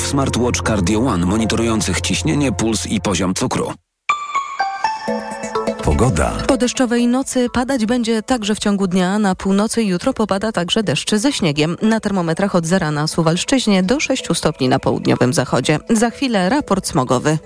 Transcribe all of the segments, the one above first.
zegarków smartwatch Cardio One monitorujących ciśnienie, puls i poziom cukru. Pogoda. Po deszczowej nocy padać będzie także w ciągu dnia. Na północy jutro popada także deszcz ze śniegiem. Na termometrach od zera na Suwalszczyźnie do 6 stopni na południowym zachodzie. Za chwilę raport smogowy.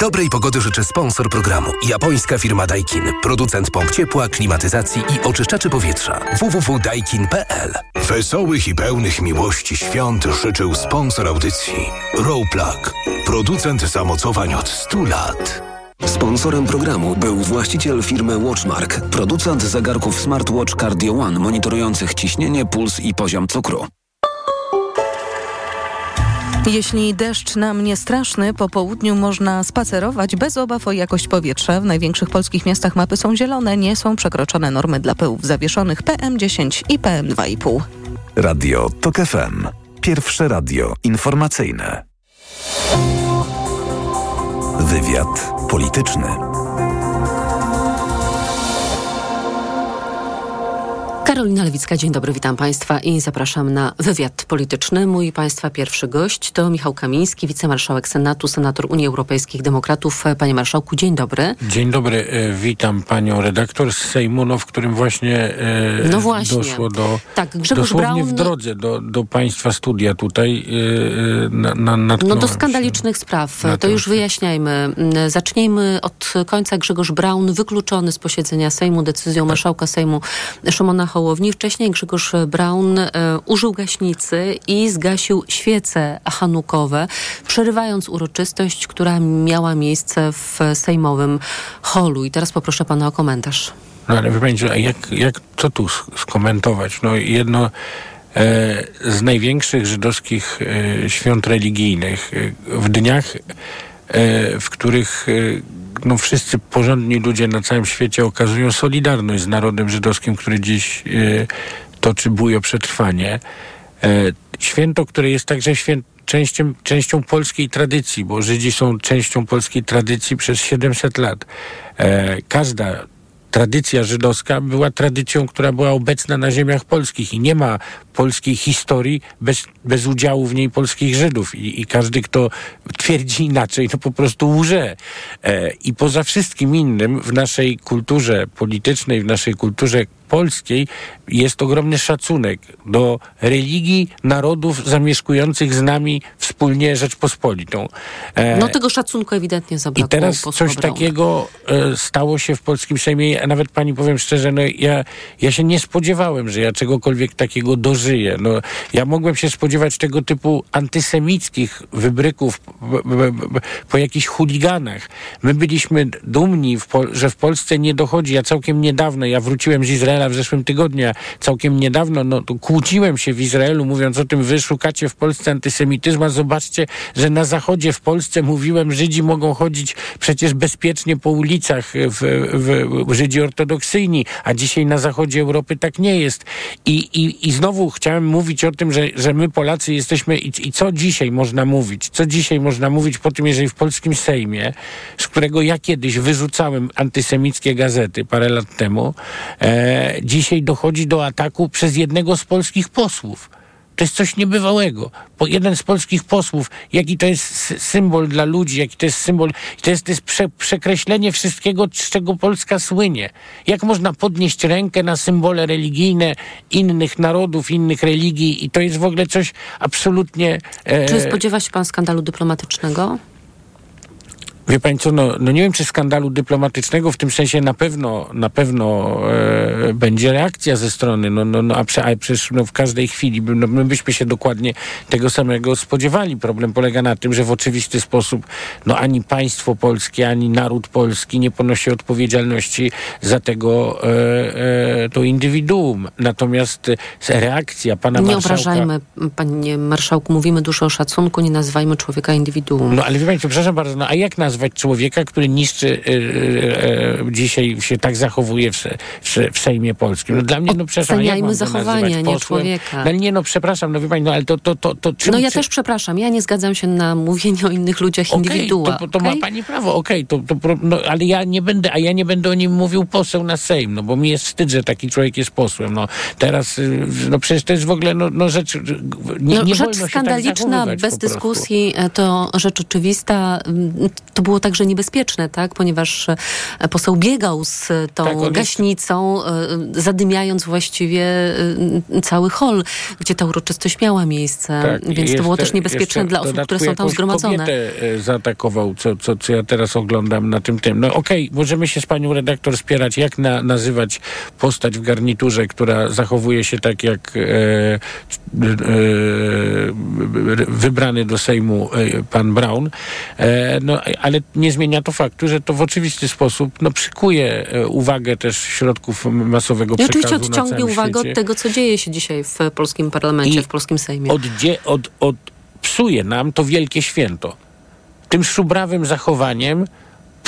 Dobrej pogody życzy sponsor programu. Japońska firma Daikin. Producent pomp ciepła, klimatyzacji i oczyszczaczy powietrza. www.daikin.pl Wesołych i pełnych miłości świąt życzył sponsor audycji. Rowplug. Producent zamocowań od 100 lat. Sponsorem programu był właściciel firmy Watchmark, producent zegarków smartwatch Cardio One monitorujących ciśnienie, puls i poziom cukru. Jeśli deszcz nam nie straszny, po południu można spacerować bez obaw o jakość powietrza. W największych polskich miastach mapy są zielone, nie są przekroczone normy dla pyłów zawieszonych PM10 i PM2,5. Radio TOK FM. Pierwsze radio informacyjne. Wywiad polityczny. Karolina Lewicka, dzień dobry, witam Państwa i zapraszam na wywiad polityczny. Mój Państwa pierwszy gość to Michał Kamiński, wicemarszałek Senatu, senator Unii Europejskich Demokratów. Panie Marszałku, dzień dobry. Dzień dobry, e, witam Panią redaktor z Sejmu, no, w którym właśnie, e, no właśnie. doszło do, tak, Grzegorz dosłownie Braun... w drodze do, do Państwa studia tutaj e, na, na, No do skandalicznych spraw, to już wyjaśniajmy. Zacznijmy od końca. Grzegorz Braun wykluczony z posiedzenia Sejmu decyzją marszałka Sejmu Szymona Hołowni. Wcześniej Grzegorz Braun e, użył gaśnicy i zgasił świece hanukowe, przerywając uroczystość, która miała miejsce w sejmowym holu. I teraz poproszę pana o komentarz. No ale jak, jak co tu skomentować? No jedno e, z największych żydowskich e, świąt religijnych w dniach, w których no, wszyscy porządni ludzie na całym świecie okazują solidarność z narodem żydowskim, który dziś e, toczy bój o przetrwanie. E, święto, które jest także częścią, częścią polskiej tradycji, bo Żydzi są częścią polskiej tradycji przez 700 lat. E, każda tradycja żydowska była tradycją, która była obecna na ziemiach polskich i nie ma polskiej historii bez, bez udziału w niej polskich Żydów. I, i każdy, kto twierdzi inaczej, to po prostu łże. E, I poza wszystkim innym w naszej kulturze politycznej, w naszej kulturze polskiej jest ogromny szacunek do religii narodów zamieszkujących z nami wspólnie Rzeczpospolitą. E, no tego szacunku ewidentnie zabrakło. I teraz coś takiego e, stało się w polskim Sejmie. A nawet pani powiem szczerze, no ja, ja się nie spodziewałem, że ja czegokolwiek takiego dożyję. No, ja mogłem się spodziewać tego typu antysemickich wybryków b, b, po jakichś chuliganach. My byliśmy dumni, w że w Polsce nie dochodzi. Ja całkiem niedawno, ja wróciłem z Izraela w zeszłym tygodniu, całkiem niedawno, no to kłóciłem się w Izraelu, mówiąc o tym, wy szukacie w Polsce antysemityzmu, a zobaczcie, że na zachodzie w Polsce mówiłem, Żydzi mogą chodzić przecież bezpiecznie po ulicach, w, w Żydzi ortodoksyjni, a dzisiaj na zachodzie Europy tak nie jest. I, i, i znowu chciałem mówić o tym, że, że my Polacy jesteśmy i, i co dzisiaj można mówić? Co dzisiaj można mówić po tym, jeżeli w polskim Sejmie, z którego ja kiedyś wyrzucałem antysemickie gazety parę lat temu, e, dzisiaj dochodzi do ataku przez jednego z polskich posłów. To jest coś niebywałego. Bo jeden z polskich posłów, jaki to jest symbol dla ludzi, jaki to jest symbol, to jest, to jest prze, przekreślenie wszystkiego, z czego Polska słynie. Jak można podnieść rękę na symbole religijne innych narodów, innych religii i to jest w ogóle coś absolutnie... E... Czy spodziewa się pan skandalu dyplomatycznego? Wie pani co, no, no nie wiem, czy skandalu dyplomatycznego, w tym sensie na pewno, na pewno e, będzie reakcja ze strony, no, no, no a, prze, a przecież no, w każdej chwili no, my byśmy się dokładnie tego samego spodziewali. Problem polega na tym, że w oczywisty sposób no, ani państwo polskie, ani naród polski nie ponosi odpowiedzialności za tego e, e, to indywiduum. Natomiast reakcja pana nie marszałka... Nie obrażajmy, panie marszałku, mówimy dużo o szacunku, nie nazywajmy człowieka indywiduum. No ale wie pani przepraszam bardzo, no a jak nazwać nazwać człowieka, który niszczy y, y, dzisiaj się tak zachowuje w, w, w Sejmie Polskim. No dla mnie, no przepraszam, jak mam zachowania, nie człowieka. No nie, no przepraszam, no wie pani, no ale to, to, to, to czym, No ja też przepraszam, ja nie zgadzam się na mówienie o innych ludziach Okej, indywidua. to, to okej? ma pani prawo, okej, to, to, pro- no, ale ja nie będę, a ja nie będę o nim mówił poseł na Sejm, no bo mi jest wstyd, że taki człowiek jest posłem. No teraz, no przecież to jest w ogóle no, no rzecz, nie, No, nie rzecz się skandaliczna, tak bez dyskusji, e, to rzecz oczywista. Mm, To było także niebezpieczne, tak? ponieważ e, poseł biegał z e, tą Tak, jest- gaśnicą, e, zadymiając właściwie e, cały hol, gdzie ta uroczystość miała miejsce. Tak, Więc to było jeszcze- też niebezpieczne jeszcze dla osób, które są tam zgromadzone. kobietę zaatakował, co, co, co ja teraz oglądam na tym tym. No okej, możemy się z panią redaktor spierać, jak na, nazywać postać w garniturze, która zachowuje się tak jak e, e, wybrany do Sejmu pan Brown, e, no, ale nie zmienia to faktu, że to w oczywisty sposób no, przykuje e, uwagę też środków masowego I przekazu oczywiście na odciągnie uwagę świecie. od tego, co dzieje się dzisiaj w polskim parlamencie, I w polskim Sejmie. oddzie, od, od, psuje nam to wielkie święto. Tym szubrawym zachowaniem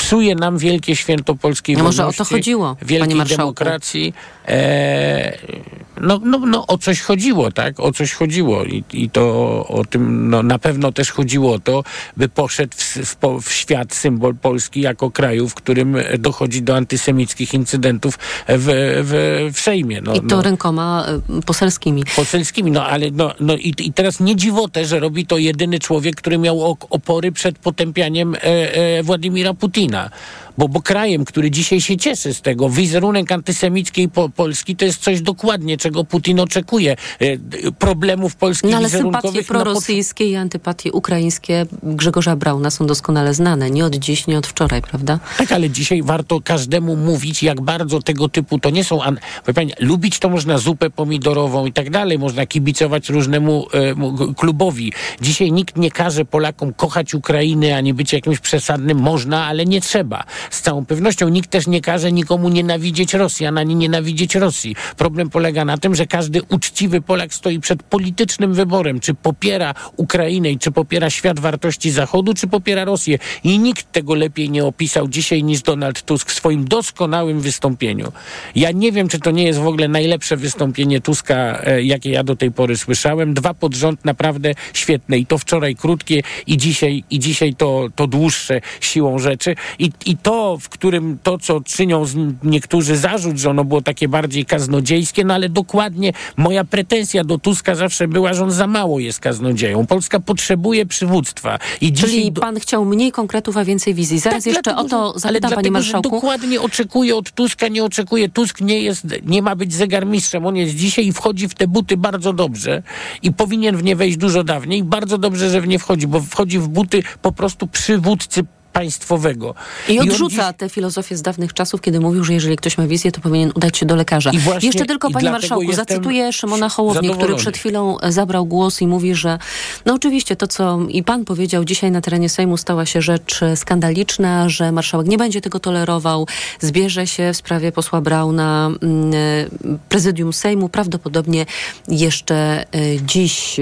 psuje nam wielkie święto polskiej No może o wolności, to chodziło, wielkiej panie demokracji. E, no, no, no o coś chodziło, tak? O coś chodziło i, i to o tym no, na pewno też chodziło o to, by poszedł w, w, w świat symbol Polski jako kraju, w którym dochodzi do antysemickich incydentów w, w, w Sejmie. No, I to no rękoma e, poselskimi. poselskimi. No ale no, no i, i teraz nie dziwotę, że robi to jedyny człowiek, który miał ok- opory przed potępianiem e, e, Władimira Putina. minna Bo, bo krajem, który dzisiaj się cieszy z tego, wizerunek antysemickiej po, Polski, to jest coś dokładnie, czego Putin oczekuje. E, problemów polskich No ale sympatie pod- prorosyjskie i antypatie ukraińskie Grzegorza Brauna są doskonale znane. Nie od dziś, nie od wczoraj, prawda? Tak, ale dzisiaj warto każdemu mówić, jak bardzo tego typu to nie są. An... Pani, lubić to można zupę pomidorową i tak dalej, można kibicować różnemu e, klubowi. Dzisiaj nikt nie każe Polakom kochać Ukrainy ani być jakimś przesadnym. Można, ale nie trzeba. Z całą pewnością nikt też nie każe nikomu nienawidzieć Rosjan ani nienawidzieć Rosji. Problem polega na tym, że każdy uczciwy Polak stoi przed politycznym wyborem, czy popiera Ukrainę czy popiera świat wartości Zachodu, czy popiera Rosję. I nikt tego lepiej nie opisał dzisiaj niż Donald Tusk w swoim doskonałym wystąpieniu. Ja nie wiem, czy to nie jest w ogóle najlepsze wystąpienie Tuska, e, jakie ja do tej pory słyszałem. Dwa pod rząd naprawdę świetne i to wczoraj krótkie i dzisiaj, i dzisiaj to, to dłuższe siłą rzeczy. I, I to, w którym to, co czynią niektórzy zarzut, że ono było takie bardziej kaznodziejskie, no ale dokładnie moja pretensja do Tuska zawsze była, że on za mało jest kaznodzieją. Polska potrzebuje przywództwa. I Czyli do- pan chciał mniej konkretów, a więcej wizji. Zaraz tak, jeszcze dlatego, o to zapytam, ale panie marszałku. Dokładnie oczekuje od Tuska, nie oczekuje. Tusk nie jest, nie ma być zegarmistrzem. On jest dzisiaj i wchodzi w te buty bardzo dobrze i powinien w nie wejść dużo dawniej. Bardzo dobrze, że w nie wchodzi, bo wchodzi w buty po prostu przywódcy państwowego. I on odrzuca dziś- tę filozofię z dawnych czasów, kiedy mówił, że jeżeli ktoś ma wizję, to powinien udać się do lekarza. I właśnie- Jeszcze tylko, i panie marszałku, zacytuję Szymona Hołownię, który przed chwilą e, zabrał głos i mówi, że no oczywiście to, co i pan powiedział, dzisiaj na terenie Sejmu stała się rzecz e, skandaliczna, że marszałek nie będzie tego tolerował, zbierze się w sprawie posła Brauna mm, e, prezydium Sejmu, prawdopodobnie jeszcze dziś.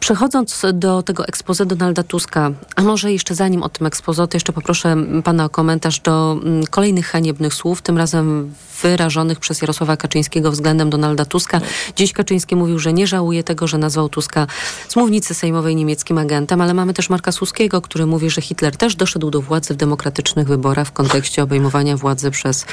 Przechodząc do tego expose Donalda Tuska, a może jeszcze zanim o tym expose, to jeszcze poproszę pana o komentarz do mm, kolejnych haniebnych słów, tym razem wyrażonych przez Jarosława Kaczyńskiego względem Donalda Tuska. Dziś Kaczyński mówił, że nie żałuje tego, że nazwał Tuska z mównicy sejmowej niemieckim agentem, ale mamy też Marka Suskiego, który mówi, że Hitler też doszedł do władzy w demokratycznych wyborach w kontekście obejmowania władzy przez,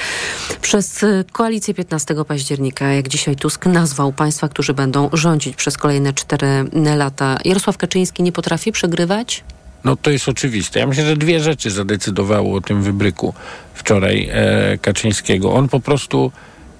przez y, koalicję 15 października, jak dzisiaj Tusk nazwał państwa, którzy będą rządzić przez kolejne cztery lata. Jarosław Kaczyński nie potrafi przegrywać? No to jest oczywiste. Ja myślę, że dwie rzeczy zadecydowało o tym wybryku wczoraj e, Kaczyńskiego. On po prostu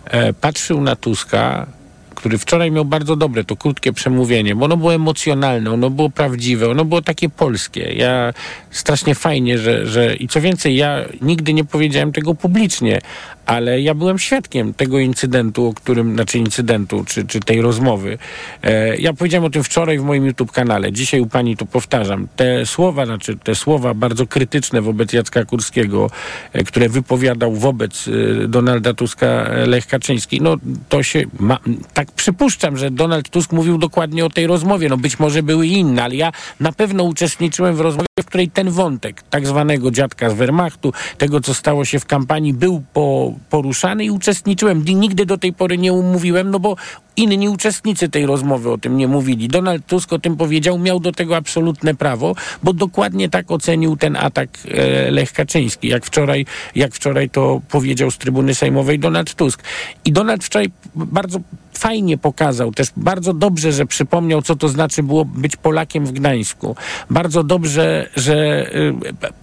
e, patrzył na Tuska, który wczoraj miał bardzo dobre, to krótkie przemówienie, bo ono było emocjonalne, ono było prawdziwe, ono było takie polskie. Ja strasznie fajnie, że, że i co więcej, ja nigdy nie powiedziałem tego publicznie, ale ja byłem świadkiem tego incydentu, o którym, znaczy incydentu, czy, czy tej rozmowy. E, ja powiedziałem o tym wczoraj w moim YouTube kanale. Dzisiaj u pani to powtarzam. Te słowa, znaczy te słowa bardzo krytyczne wobec Jacka Kurskiego, e, które wypowiadał wobec e, Donalda Tuska e, Lech Kaczyński, no to się, ma, tak przypuszczam, że Donald Tusk mówił dokładnie o tej rozmowie. No być może były inne, ale ja na pewno uczestniczyłem w rozmowie, w której ten wątek tak zwanego dziadka z Wehrmachtu, tego co stało się w kampanii, był po, poruszany i uczestniczyłem. Nigdy do tej pory nie umówiłem, no bo inni uczestnicy tej rozmowy o tym nie mówili. Donald Tusk o tym powiedział, miał do tego absolutne prawo, bo dokładnie tak ocenił ten atak e, Lech Kaczyński, jak wczoraj, jak wczoraj to powiedział z trybuny sejmowej Donald Tusk. I Donald wczoraj bardzo fajnie pokazał, też bardzo dobrze, że przypomniał, co to znaczy było być Polakiem w Gdańsku. Bardzo dobrze, że y,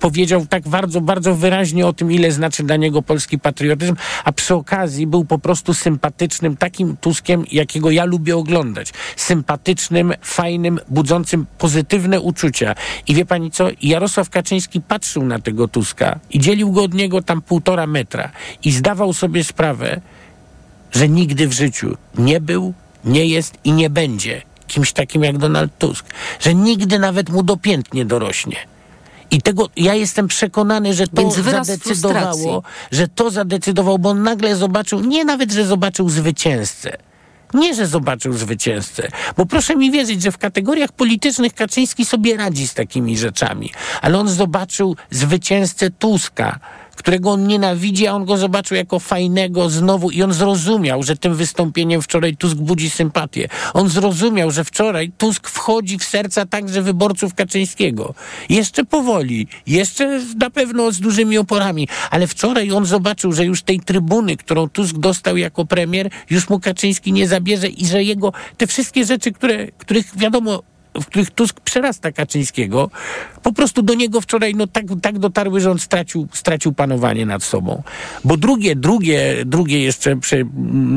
powiedział tak bardzo, bardzo wyraźnie o tym, ile znaczy dla niego polski patriotyzm, a przy okazji był po prostu sympatycznym, takim Tuskiem, jakiego ja lubię oglądać. Sympatycznym, fajnym, budzącym pozytywne uczucia. I wie pani co? Jarosław Kaczyński patrzył na tego Tuska i dzielił go od niego tam półtora metra i zdawał sobie sprawę, że nigdy w życiu nie był, nie jest i nie będzie kimś takim jak Donald Tusk. Że nigdy nawet mu do pięt nie dorośnie. I tego ja jestem przekonany, że to zadecydowało, że to zadecydowało, bo on nagle zobaczył, nie nawet, że zobaczył zwycięzcę. Nie, że zobaczył zwycięzcę, bo proszę mi wierzyć, że w kategoriach politycznych Kaczyński sobie radzi z takimi rzeczami, ale on zobaczył zwycięzcę Tuska, którego on nienawidzi, a on go zobaczył jako fajnego znowu i on zrozumiał, że tym wystąpieniem wczoraj Tusk budzi sympatię. On zrozumiał, że wczoraj Tusk wchodzi w serca także wyborców Kaczyńskiego. Jeszcze powoli, jeszcze na pewno z dużymi oporami, ale wczoraj on zobaczył, że już tej trybuny, którą Tusk dostał jako premier, już mu Kaczyński nie zabierze i że jego te wszystkie rzeczy, które, których wiadomo w których Tusk przerasta Kaczyńskiego, po prostu do niego wczoraj no, tak, tak dotarły, że on stracił, stracił panowanie nad sobą. Bo drugie, drugie, drugie jeszcze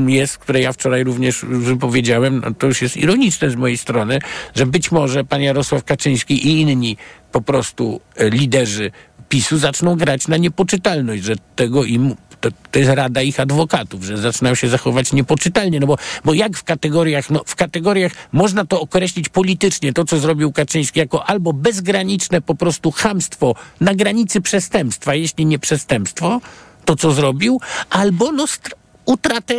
jest, które ja wczoraj również wypowiedziałem, no, to już jest ironiczne z mojej strony, że być może pan Jarosław Kaczyński i inni po prostu e, liderzy PiSu zaczną grać na niepoczytalność, że tego im to, to jest rada ich adwokatów, że zaczynają się zachować niepoczytalnie, no bo, bo jak w kategoriach, no w kategoriach można to określić politycznie, to co zrobił Kaczyński jako albo bezgraniczne po prostu chamstwo na granicy przestępstwa, jeśli nie przestępstwo, to co zrobił, albo no utratę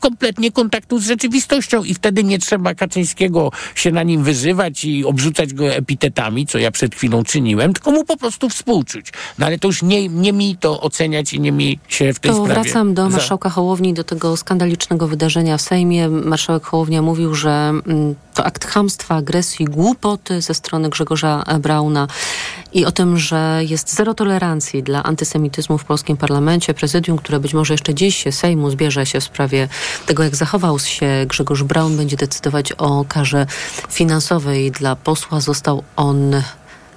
kompletnie kontaktu z rzeczywistością i wtedy nie trzeba Kaczyńskiego się na nim wyżywać i obrzucać go epitetami, co ja przed chwilą czyniłem, tylko mu po prostu współczuć. No ale to już nie, nie mi to oceniać i nie mi się w tej to sprawie... wracam do marszałka Hołowni, do tego skandalicznego wydarzenia w Sejmie. Marszałek Hołownia mówił, że mm, to akt chamstwa, agresji, głupoty ze strony Grzegorza Brauna i o tym, że jest zero tolerancji dla antysemityzmu w polskim parlamencie. Prezydium, które być może jeszcze dziś Sejmu zbierze się w sprawie tego, jak zachował się Grzegorz Braun, będzie decydować o karze finansowej dla posła. Został on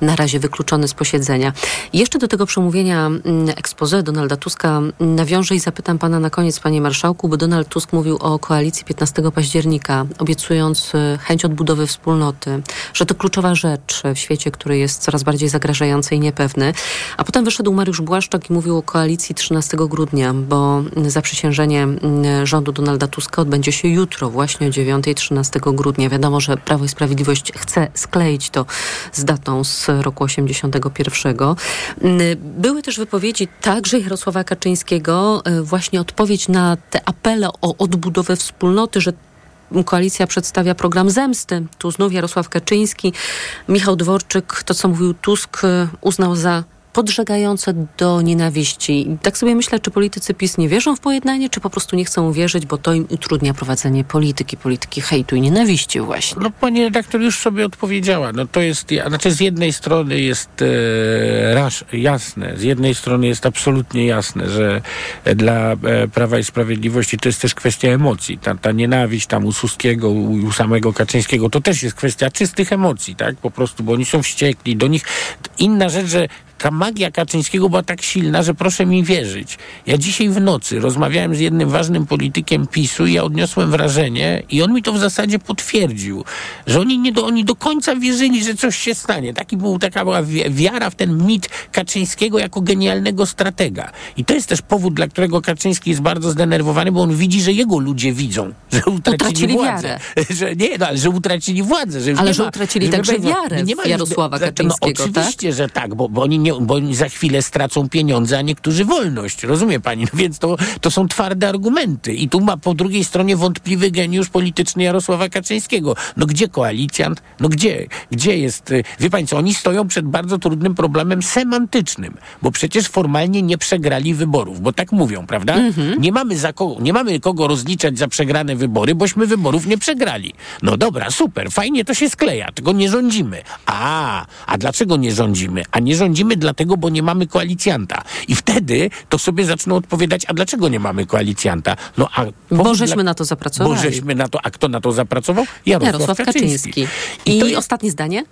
na razie wykluczony z posiedzenia. Jeszcze do tego przemówienia mm, expose Donalda Tuska nawiążę i zapytam pana na koniec, panie marszałku, bo Donald Tusk mówił o koalicji 15 października, obiecując y, chęć odbudowy wspólnoty, że to kluczowa rzecz w świecie, który jest coraz bardziej zagrażający i niepewny. A potem wyszedł Mariusz Błaszczak i mówił o koalicji 13 grudnia, bo zaprzysiężenie mm, rządu Donalda Tuska odbędzie się jutro, właśnie o 9-13 grudnia. Wiadomo, że Prawo i Sprawiedliwość chce skleić to z datą z roku 81. Były też wypowiedzi także Jarosława Kaczyńskiego, y, właśnie odpowiedź na te apele o odbudowę wspólnoty, że koalicja przedstawia program zemsty. Tu znów Jarosław Kaczyński, Michał Dworczyk, to co mówił Tusk, y, uznał za podżegające do nienawiści. Tak sobie myślę, czy politycy PiS nie wierzą w pojednanie, czy po prostu nie chcą wierzyć, bo to im utrudnia prowadzenie polityki, polityki hejtu i nienawiści właśnie. No pani redaktor już sobie odpowiedziała. No to jest, znaczy z jednej strony jest e, jasne, z jednej strony jest absolutnie jasne, że dla e, Prawa i Sprawiedliwości to jest też kwestia emocji. Ta, ta nienawiść tam u Suskiego, u, u samego Kaczyńskiego, to też jest kwestia czystych emocji, tak? Po prostu, bo oni są wściekli, do nich inna rzecz, że ta magia Kaczyńskiego była tak silna, że proszę mi wierzyć. Ja dzisiaj w nocy rozmawiałem z jednym ważnym politykiem PiSu i ja odniosłem wrażenie i on mi to w zasadzie potwierdził, że oni nie do, oni do końca wierzyli, że coś się stanie. Taki był, taka była wiara w ten mit Kaczyńskiego jako genialnego stratega. I to jest też powód, dla którego Kaczyński jest bardzo zdenerwowany, bo on widzi, że jego ludzie widzą, że utracili, utracili władzę. Że nie, no, ale że utracili władzę. Że ale że ma, utracili że także wiarę nie ma, Jarosława no, Kaczyńskiego, no, oczywiście, tak? że tak, bo, bo oni nie bo za chwilę stracą pieniądze, a niektórzy wolność. Rozumie pani? No więc to, to są twarde argumenty. I tu ma po drugiej stronie wątpliwy geniusz polityczny Jarosława Kaczyńskiego. No gdzie koalicjant? No gdzie? Gdzie jest? Y, wie pani co, oni stoją przed bardzo trudnym problemem semantycznym, bo przecież formalnie nie przegrali wyborów, bo tak mówią, prawda? Mhm. Nie mamy za kogo, nie mamy kogo rozliczać za przegrane wybory, bośmy wyborów nie przegrali. No dobra, super, fajnie to się skleja, tylko nie rządzimy. A, a dlaczego nie rządzimy? A nie rządzimy dlatego, bo nie mamy koalicjanta. I wtedy to sobie zaczną odpowiadać, a dlaczego nie mamy koalicjanta? No a bo żeśmy dla... na to zapracowali. Bo żeśmy na to, a kto na to zapracował? Jarosław, Jarosław Kaczyński. Kaczyński. I, I jest... ostatnie zdanie?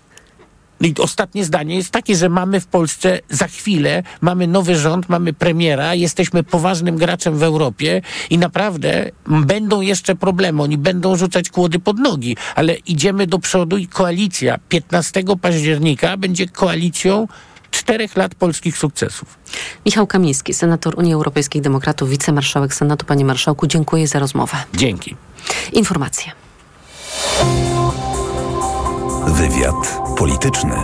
I ostatnie zdanie jest takie, że mamy w Polsce za chwilę, mamy nowy rząd, mamy premiera, jesteśmy poważnym graczem w Europie i naprawdę będą jeszcze problemy. Oni będą rzucać kłody pod nogi, ale idziemy do przodu i koalicja 15 października będzie koalicją czterech lat polskich sukcesów. Michał Kamiński, senator Unii Europejskich Demokratów, wicemarszałek Senatu. Panie marszałku, dziękuję za rozmowę. Dzięki. Informacje. Wywiad polityczny.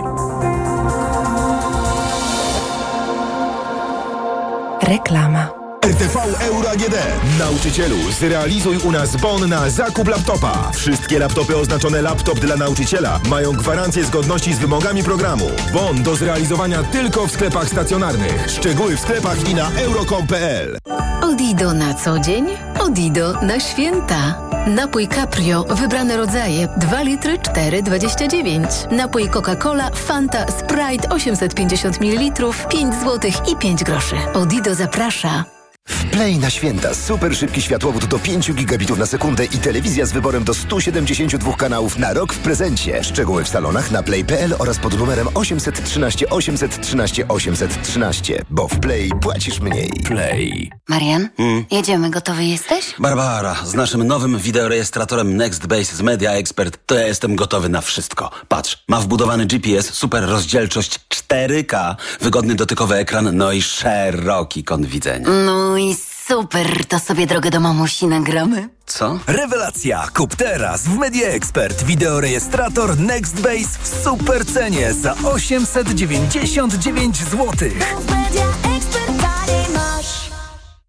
Reklama. RTV Euro AGD. Nauczycielu, zrealizuj u nas bon na zakup laptopa. Wszystkie laptopy oznaczone laptop dla nauczyciela mają gwarancję zgodności z wymogami programu. Bon do zrealizowania tylko w sklepach stacjonarnych. Szczegóły w sklepach i na euro.com.pl. Odido na co dzień, Odido na święta. Napój Caprio, wybrane rodzaje 2 litry 4,29. Napój Coca-Cola, Fanta, Sprite 850 ml 5 zł i 5 groszy. Odido zaprasza. W Play na święta super szybki światłowód do 5 gigabitów na sekundę i telewizja z wyborem do 172 kanałów na rok w prezencie. Szczegóły w salonach na play.pl oraz pod numerem 813 813 813, bo w Play płacisz mniej. Play. Marian, hmm? jedziemy, gotowy jesteś? Barbara, z naszym nowym wideorejestratorem NextBase z Media Expert to ja jestem gotowy na wszystko. Patrz, ma wbudowany GPS, super rozdzielczość 4K, wygodny dotykowy ekran, no i szeroki kąt widzenia. No i super, to sobie drogę do mamusi nagramy. Co? Rewelacja! Kup teraz w Media Expert wideorejestrator NextBase w super cenie za 899 zł.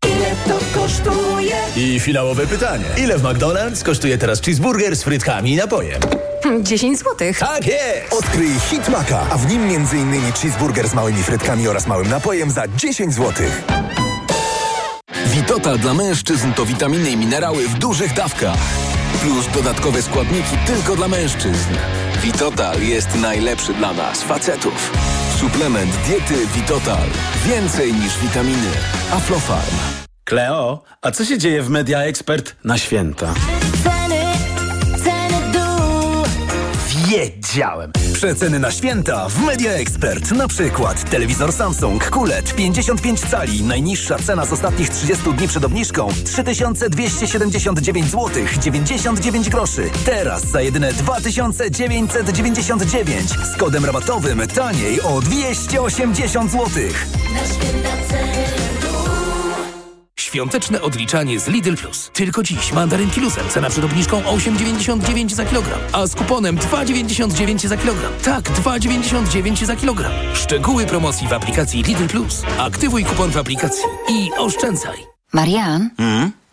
Ile to kosztuje? I finałowe pytanie. Ile w McDonald's kosztuje teraz cheeseburger z frytkami i napojem? 10 zł. Tak jest! Odkryj Hit Maca, a w nim m.in. cheeseburger z małymi frytkami oraz małym napojem za 10 zł. Witotal dla mężczyzn to witaminy i minerały w dużych dawkach. Plus dodatkowe składniki tylko dla mężczyzn. Witotal jest najlepszy dla nas, facetów. Suplement diety Witotal. Więcej niż witaminy. Aflofarm. Kleo, a co się dzieje w Media Expert na święta? Wiedziałem! Przeceny na święta w Media Expert. Na przykład telewizor Samsung QLED 55 cali. Najniższa cena z ostatnich 30 dni przed obniżką 3279 zł 99 groszy. Teraz za jedyne 2999 z kodem rabatowym taniej o 280 zł. Na święta ceny Świąteczne odliczanie z Lidl Plus. Tylko dziś mandarynki luzem. Cena przed obniżką 8,99 za kilogram. A z kuponem 2,99 za kilogram. Tak, 2,99 za kilogram. Szczegóły promocji w aplikacji Lidl Plus. Aktywuj kupon w aplikacji i oszczędzaj. Marian? Mm?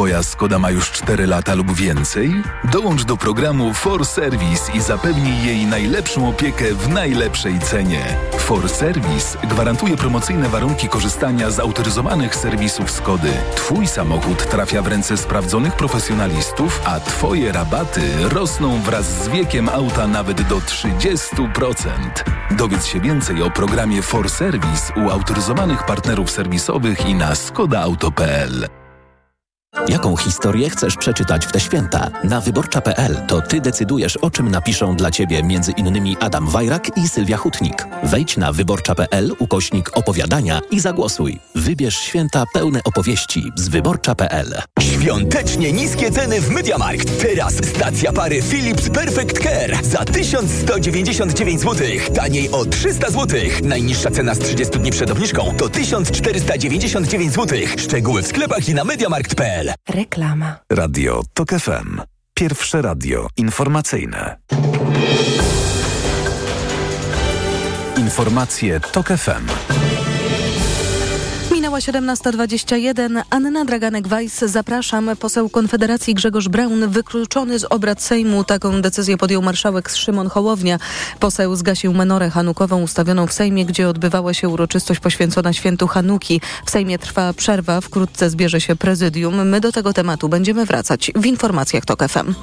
Twoja Skoda ma już 4 lata lub więcej? Dołącz do programu For Service i zapewnij jej najlepszą opiekę w najlepszej cenie. For Service gwarantuje promocyjne warunki korzystania z autoryzowanych serwisów Skody. Twój samochód trafia w ręce sprawdzonych profesjonalistów, a Twoje rabaty rosną wraz z wiekiem auta nawet do 30%. Dowiedz się więcej o programie For Service u autoryzowanych partnerów serwisowych i na skodaauto.pl. Jaką historię chcesz przeczytać w te święta? Na wyborcza.pl to ty decydujesz, o czym napiszą dla ciebie m.in. Adam Wajrak i Sylwia Hutnik. Wejdź na wyborcza.pl ukośnik opowiadania i zagłosuj. Wybierz święta pełne opowieści z wyborcza.pl. Świątecznie niskie ceny w Mediamarkt. Teraz stacja pary Philips Perfect Care za 1199 zł. Taniej o 300 zł. Najniższa cena z 30 dni przed obniżką to 1499 zł. Szczegóły w sklepach i na mediamarkt.pl. Reklama. Radio TOK FM. Pierwsze radio informacyjne. Informacje TOK FM. Minęła 17.21. Anna Draganek-Weiss, zapraszam. Poseł Konfederacji Grzegorz Braun wykluczony z obrad Sejmu. Taką decyzję podjął marszałek Szymon Hołownia. Poseł zgasił menorę hanukową ustawioną w Sejmie, gdzie odbywała się uroczystość poświęcona świętu Hanuki. W Sejmie trwa przerwa, wkrótce zbierze się prezydium. My do tego tematu będziemy wracać w informacjach TOK FM.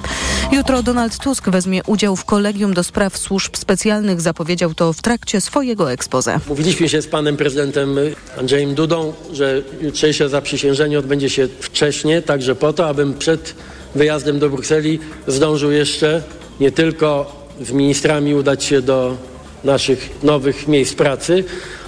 Jutro Donald Tusk weźmie udział w kolegium do spraw służb specjalnych. Zapowiedział to w trakcie swojego expose. Mówiliśmy się z panem prezydentem Andrzejem Dudą, że jutrzejsze zaprzysiężenie odbędzie się wcześniej, także po to, abym przed wyjazdem do Brukseli zdążył jeszcze nie tylko z ministrami udać się do naszych nowych miejsc pracy,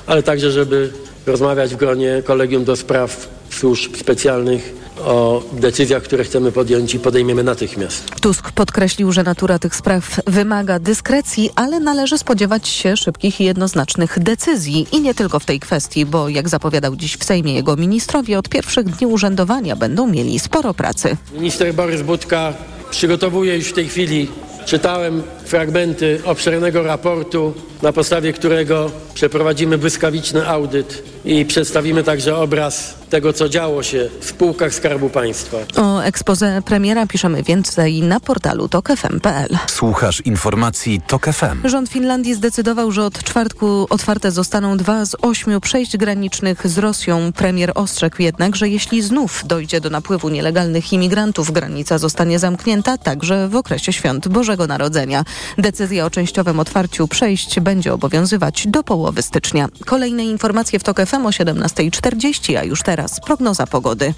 ale także, żeby rozmawiać w gronie kolegium do spraw służb specjalnych o decyzjach, które chcemy podjąć i podejmiemy natychmiast. Tusk podkreślił, że natura tych spraw wymaga dyskrecji, ale należy spodziewać się szybkich i jednoznacznych decyzji. I nie tylko w tej kwestii, bo jak zapowiadał dziś w Sejmie jego ministrowie, od pierwszych dni urzędowania będą mieli sporo pracy. Minister Borys Budka przygotowuje już w tej chwili Czytałem fragmenty obszernego raportu, na podstawie którego przeprowadzimy błyskawiczny audyt i przedstawimy także obraz tego, co działo się w spółkach Skarbu Państwa. O expose premiera piszemy więcej na portalu tokefm.pl. Słuchasz informacji TOK FM. Rząd Finlandii zdecydował, że od czwartku otwarte zostaną dwa z ośmiu przejść granicznych z Rosją. Premier ostrzegł jednak, że jeśli znów dojdzie do napływu nielegalnych imigrantów, granica zostanie zamknięta także w okresie świąt Bożego Narodzenia. Decyzja o częściowym otwarciu przejść będzie obowiązywać do połowy stycznia. Kolejne informacje w TOK FM o 17.40, a już teraz prognoza pogody.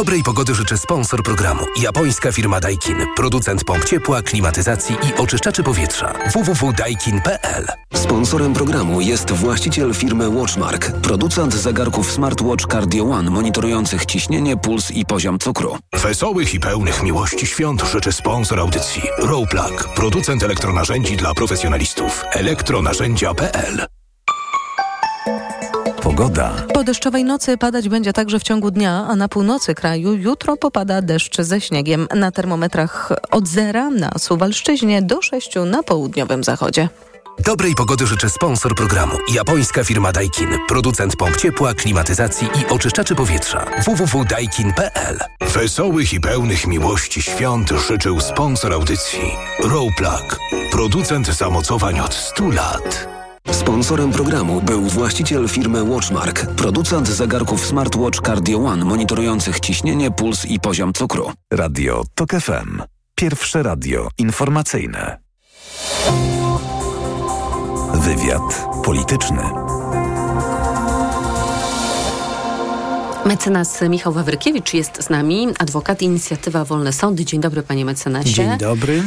Dobrej pogody życzy sponsor programu. Japońska firma Daikin. Producent pomp ciepła, klimatyzacji i oczyszczaczy powietrza. www.daikin.pl Sponsorem programu jest właściciel firmy Watchmark, producent zegarków smartwatch Cardio One monitorujących ciśnienie, puls i poziom cukru. Wesołych i pełnych miłości świąt życzy sponsor audycji Rowplug, producent elektronarzędzi dla profesjonalistów. elektronarzędzia.pl Pogoda. Po deszczowej nocy padać będzie także w ciągu dnia, a na północy kraju jutro popada deszcz ze śniegiem. Na termometrach od zera na Suwalszczyźnie do 6 na południowym zachodzie. Dobrej pogody życzy sponsor programu. Japońska firma Daikin. Producent pomp ciepła, klimatyzacji i oczyszczaczy powietrza. www.daikin.pl Wesołych i pełnych miłości świąt życzył sponsor audycji Rowplug, producent zamocowań od 100 lat. Sponsorem programu był właściciel firmy Watchmark, producent zegarków smartwatch Cardio One monitorujących ciśnienie, puls i poziom cukru. Radio TOK FM. Pierwsze radio informacyjne. Wywiad polityczny. Mecenas Michał Wawrykiewicz jest z nami, adwokat Inicjatywa Wolne Sądy. Dzień dobry, panie mecenasie. Dzień dobry.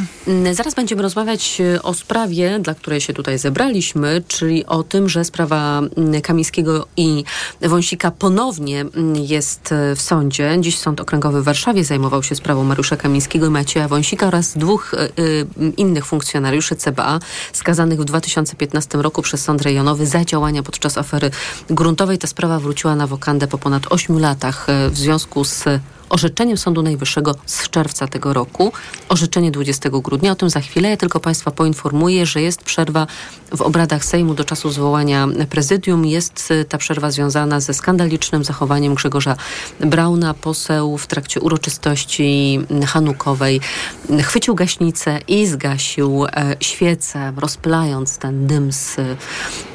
Zaraz będziemy rozmawiać o sprawie, dla której się tutaj zebraliśmy, czyli o tym, że sprawa Kamińskiego i Wąsika ponownie jest w sądzie. Dziś Sąd Okręgowy w Warszawie zajmował się sprawą Mariusza Kamińskiego i Macieja Wąsika oraz dwóch y, innych funkcjonariuszy CBA skazanych w 2015 roku przez Sąd Rejonowy za działania podczas afery gruntowej. Ta sprawa wróciła na wokandę po ponad 8 latach w związku z orzeczeniem Sądu Najwyższego z czerwca tego roku, orzeczenie 20 grudnia. O tym za chwilę. Ja tylko Państwa poinformuję, że jest przerwa w obradach Sejmu do czasu zwołania prezydium. Jest ta przerwa związana ze skandalicznym zachowaniem Grzegorza Brauna. Poseł w trakcie uroczystości hanukowej chwycił gaśnicę i zgasił e, świecę, rozpylając ten dym z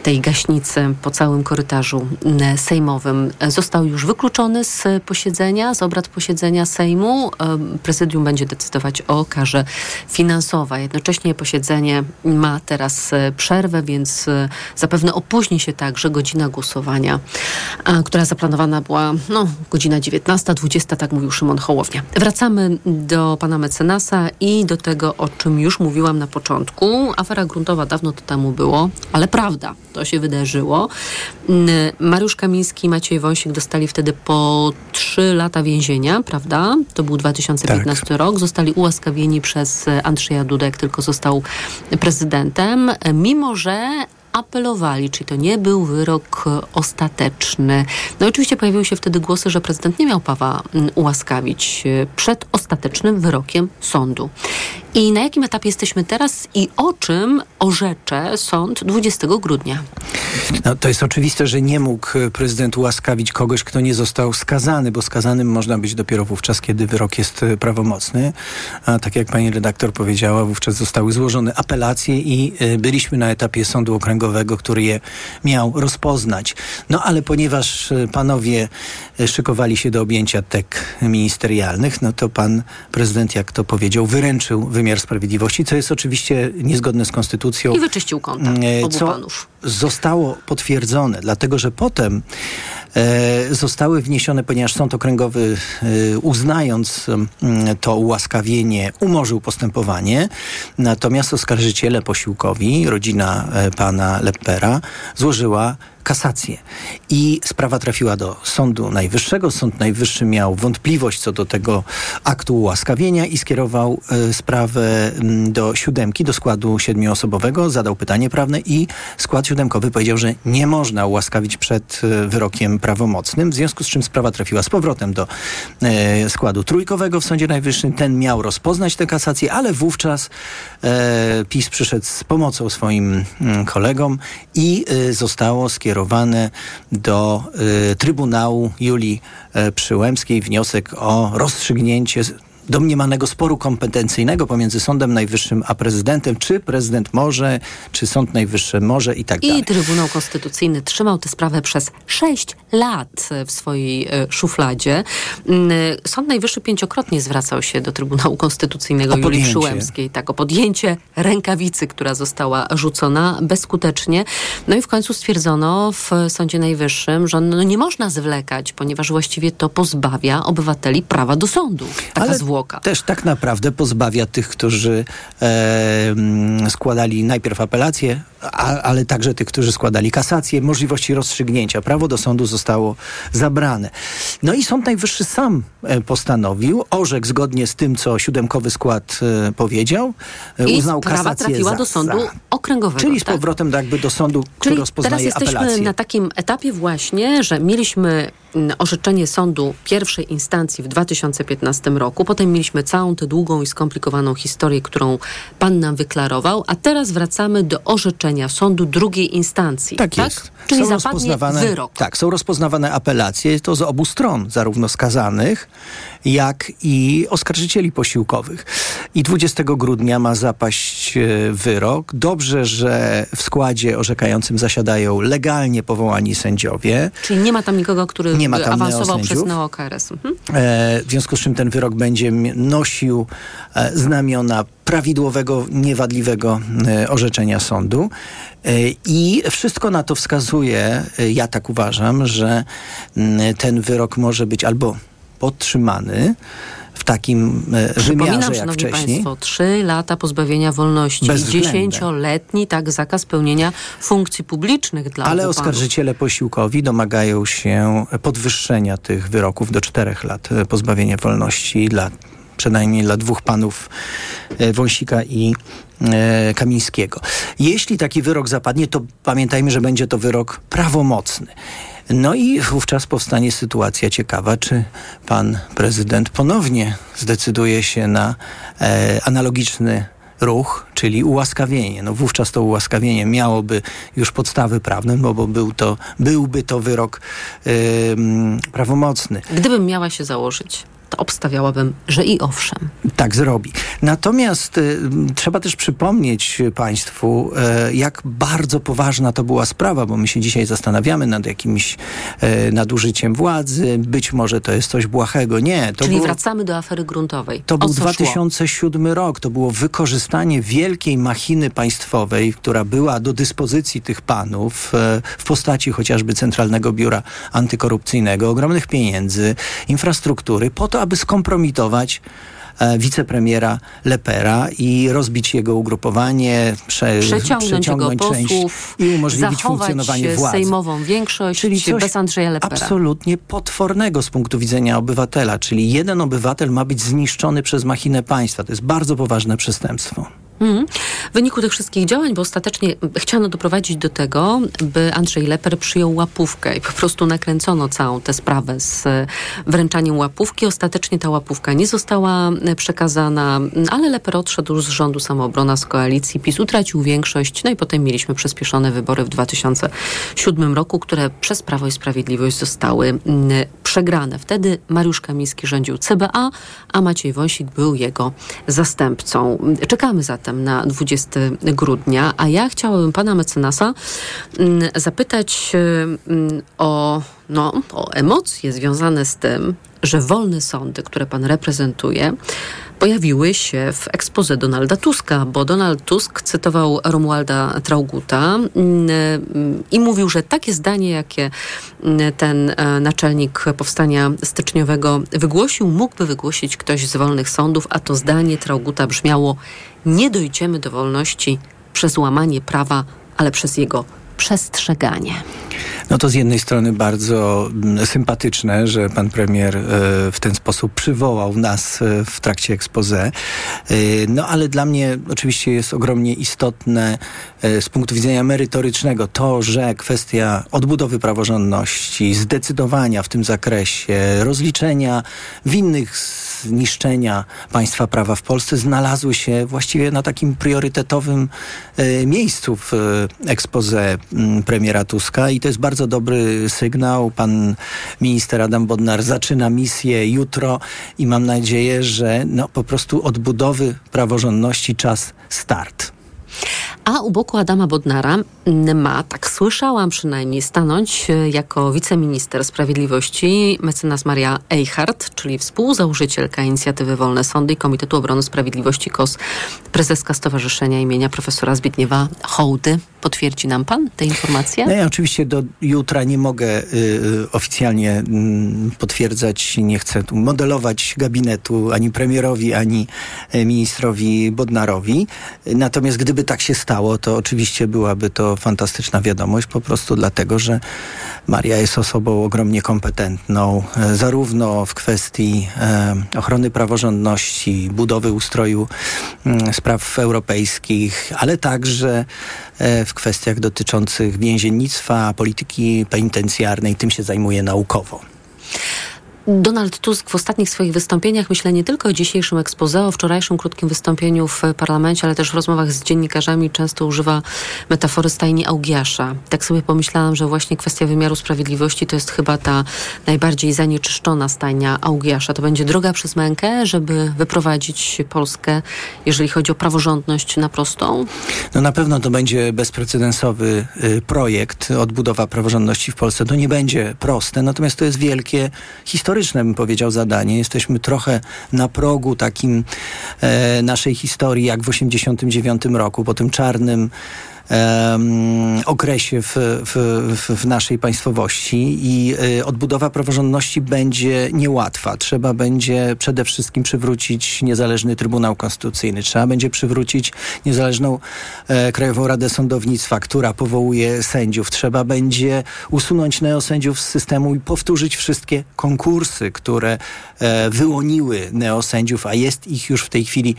tej gaśnicy po całym korytarzu sejmowym. Został już wykluczony z posiedzenia, z obrad posiedzenia posiedzenia Sejmu. Prezydium będzie decydować o karze finansowej. Jednocześnie posiedzenie ma teraz e, przerwę, więc e, zapewne opóźni się także godzina głosowania, która zaplanowana była no, godzina 19, 20, tak mówił Szymon Hołownia. Wracamy do pana mecenasa i do tego, o czym już mówiłam na początku. Afera gruntowa dawno to temu było, ale prawda, to się wydarzyło. Mariusz Kamiński i Maciej Wąsik dostali wtedy po trzy lata więzienia, prawda? To był 2015 tak. rok. Zostali ułaskawieni przez Andrzeja Duda, jak tylko został prezydentem, mimo że apelowali, czyli to nie był wyrok ostateczny. No oczywiście pojawiły się wtedy głosy, że prezydent nie miał prawa ułaskawić e, przed ostatecznym wyrokiem sądu. I na jakim etapie jesteśmy teraz i o czym orzecze sąd 20 grudnia? No, to jest oczywiste, że nie mógł prezydent ułaskawić kogoś, kto nie został skazany, bo skazanym można być dopiero wówczas, kiedy wyrok jest e, prawomocny. A tak jak pani redaktor powiedziała, wówczas zostały złożone apelacje i e, byliśmy na etapie sądu okręgowego, który je miał rozpoznać. No ale ponieważ e, panowie szykowali się do objęcia tek ministerialnych, no to pan prezydent, jak to powiedział, wyręczył wymiar sprawiedliwości, co jest oczywiście niezgodne z konstytucją. I wyczyścił konta obu co panów. Zostało potwierdzone, dlatego że potem e, zostały wniesione, ponieważ Sąd Okręgowy e, uznając e, to ułaskawienie umorzył postępowanie, natomiast oskarżyciele posiłkowi, rodzina e, pana Lepera, złożyła kasację. I sprawa trafiła do Sądu Najwyższego. Sąd Najwyższy miał wątpliwość co do tego aktu ułaskawienia i skierował y, sprawę y, do siódemki, do składu siedmioosobowego, zadał pytanie prawne i skład siódemkowy powiedział, że nie można ułaskawić przed y, wyrokiem prawomocnym, w związku z czym sprawa trafiła z powrotem do y, składu trójkowego w Sądzie Najwyższym. Ten miał rozpoznać tę kasację, ale wówczas e, PiS przyszedł z pomocą swoim mm, kolegom i zostało skierowane skierowany do y, Trybunału Julii y, Przyłębskiej. Wniosek o rozstrzygnięcie domniemanego sporu kompetencyjnego pomiędzy Sądem Najwyższym a prezydentem, czy prezydent może, czy Sąd Najwyższy może i tak I dalej. I Trybunał Konstytucyjny trzymał tę sprawę przez sześć lat w swojej e, szufladzie. Mm, Sąd Najwyższy pięciokrotnie zwracał się do Trybunału Konstytucyjnego Julii Przyłębskiej, tak, o podjęcie rękawicy, która została rzucona bezskutecznie. No i w końcu stwierdzono w Sądzie Najwyższym, że no nie można zwlekać, ponieważ właściwie to pozbawia obywateli prawa do sądu. Taka Ale zwłoka. Też tak naprawdę pozbawia tych, którzy e, składali najpierw apelację, a, ale także tych, którzy składali kasację, możliwości rozstrzygnięcia. Prawo do sądu zostało zabrane. No i Sąd Najwyższy sam e, postanowił, orzekł zgodnie z tym, co siódemkowy skład e, powiedział, e, I uznał kasację trafiła za, do sądu za, okręgowego. Czyli z tak? powrotem jakby do sądu, Czyli który rozpoznaje teraz jesteśmy apelację. na takim etapie właśnie, że mieliśmy orzeczenie sądu pierwszej instancji w 2015 roku, potem mieliśmy całą tę długą i skomplikowaną historię, którą pan nam wyklarował, a teraz wracamy do orzeczenia sądu drugiej instancji. Tak, tak? jest. Czyli są zapadnie wyrok. Tak, są rozpoznawane apelacje, to z obu stron, zarówno skazanych, jak i oskarżycieli posiłkowych. I 20 grudnia ma zapaść e, wyrok. Dobrze, że w składzie orzekającym zasiadają legalnie powołani sędziowie. Czyli nie ma tam nikogo, który nie ma tam awansował przez neokRS. Mhm. E, w związku z czym ten wyrok będzie nosił e, znamiona prawidłowego, niewadliwego e, orzeczenia sądu. E, I wszystko na to wskazuje, e, ja tak uważam, że ten wyrok może być albo podtrzymany, takim wymiarze jak wcześniej. Państwo, trzy lata pozbawienia wolności, dziesięcioletni tak zakaz pełnienia funkcji publicznych dla Ale oskarżyciele posiłkowi domagają się podwyższenia tych wyroków do czterech lat pozbawienia wolności dla przynajmniej dla dwóch panów e, Wąsika i e, Kamińskiego. Jeśli taki wyrok zapadnie, to pamiętajmy, że będzie to wyrok prawomocny. No i wówczas powstanie sytuacja ciekawa, czy pan prezydent ponownie zdecyduje się na e, analogiczny ruch, czyli ułaskawienie. No wówczas to ułaskawienie miałoby już podstawy prawne, no bo był to, byłby to wyrok yy, prawomocny. Gdybym miała się założyć, to obstawiałabym, że i owszem. Tak zrobi. Natomiast y, trzeba też przypomnieć Państwu, y, jak bardzo poważna to była sprawa, bo my się dzisiaj zastanawiamy nad jakimś y, nadużyciem władzy. Być może to jest coś błahego. Nie. To Czyli było, wracamy do afery gruntowej. To o był co 2007 szło? rok. To było wykorzystanie wielkiej machiny państwowej, która była do dyspozycji tych panów e, w postaci chociażby Centralnego Biura Antykorupcyjnego, ogromnych pieniędzy, infrastruktury, po to, aby skompromitować e, wicepremiera Lepera i rozbić jego ugrupowanie, prze, Przeciągnąć, przeciągnąć jego część posłów, i umożliwić funkcjonowanie władzy. sejmową większość Czyli coś bez Andrzeja Lepera. absolutnie potwornego z punktu widzenia obywatela, czyli jeden obywatel ma być zniszczony przez machinę państwa. To jest bardzo poważne przestępstwo. Mhm. W wyniku tych wszystkich działań, bo ostatecznie chciano doprowadzić do tego, by Andrzej Leper przyjął łapówkę i po prostu nakręcono całą tę sprawę z e, wręczaniem łapówki. Ostatecznie ta łapówka nie została e, przekazana, ale Leper odszedł z rządu samoobrona z koalicji PiS, utracił większość, no i potem mieliśmy przyspieszone wybory w 2007 roku, które przez Prawo i Sprawiedliwość zostały mm, przegrane. Wtedy Mariusz Kamiński rządził CBA, a Maciej Wąsik był jego zastępcą. Czekamy zatem na 20 grudnia, a ja chciałabym pana mecenasa mm, zapytać mm, o, no, o emocje związane z tym, że wolne sądy, które pan reprezentuje, pojawiły się w ekspoze Donalda Tuska, bo Donald Tusk cytował Romualda Trauguta mm, i mówił, że takie zdanie, jakie ten e, naczelnik powstania styczniowego wygłosił, mógłby wygłosić ktoś z wolnych sądów, a to zdanie Trauguta brzmiało: Nie dojdziemy do wolności przez łamanie prawa, ale przez jego przestrzeganie. No to z jednej strony bardzo mm, sympatyczne, że pan premier e, w ten sposób przywołał nas e, w trakcie expose. E, no ale dla mnie oczywiście jest ogromnie istotne z punktu widzenia merytorycznego to, że kwestia odbudowy praworządności, zdecydowania w tym zakresie, rozliczenia winnych zniszczenia państwa prawa w Polsce znalazły się właściwie na takim priorytetowym miejscu w expose premiera Tuska i to jest bardzo dobry sygnał. Pan minister Adam Bodnar zaczyna misję jutro i mam nadzieję, że no, po prostu odbudowy praworządności czas start. A u boku Adama Bodnara ma, tak słyszałam przynajmniej, stanąć e, jako wiceminister sprawiedliwości mecenas Maria Eichhardt, czyli współzałożycielka inicjatywy Wolne Sądy i Komitetu Obrony Sprawiedliwości KOS, prezeska Stowarzyszenia imienia profesora Zbigniewa Hołdy. Potwierdzi nam pan te informacje? No ja oczywiście do jutra nie mogę y, oficjalnie y, potwierdzać, nie chcę tu modelować gabinetu ani premierowi, ani y, ministrowi Bodnarowi. Natomiast gdyby tak się stało, to oczywiście byłaby to fantastyczna wiadomość, po prostu dlatego, że Maria jest osobą ogromnie kompetentną, e, zarówno w kwestii e, ochrony praworządności, budowy ustroju mm, spraw europejskich, ale także w kwestiach dotyczących więziennictwa, polityki penitencjarnej. Tym się zajmuje naukowo. Donald Tusk w ostatnich swoich wystąpieniach, myślę nie tylko o dzisiejszym expose, o wczorajszym krótkim wystąpieniu w parlamencie, ale też w rozmowach z dziennikarzami często używa metafory stajni Augiasza. Tak sobie pomyślałam, że właśnie kwestia wymiaru sprawiedliwości to jest chyba ta najbardziej zanieczyszczona stajnia Augiasza. To będzie droga przez mękę, żeby wyprowadzić Polskę, jeżeli chodzi o praworządność, na prostą? No na pewno to będzie bezprecedensowy y, projekt odbudowa praworządności w Polsce. To nie będzie proste, natomiast to jest wielkie historyczne historyczne, bym powiedział, zadanie. Jesteśmy trochę na progu takim e, naszej historii, jak w 1989 roku, po tym czarnym okresie w, w, w, naszej państwowości i y, odbudowa praworządności będzie niełatwa. Trzeba będzie przede wszystkim przywrócić niezależny Trybunał Konstytucyjny. Trzeba będzie przywrócić niezależną e, Krajową Radę Sądownictwa, która powołuje sędziów. Trzeba będzie usunąć neosędziów z systemu i powtórzyć wszystkie konkursy, które e, wyłoniły neosędziów, a jest ich już w tej chwili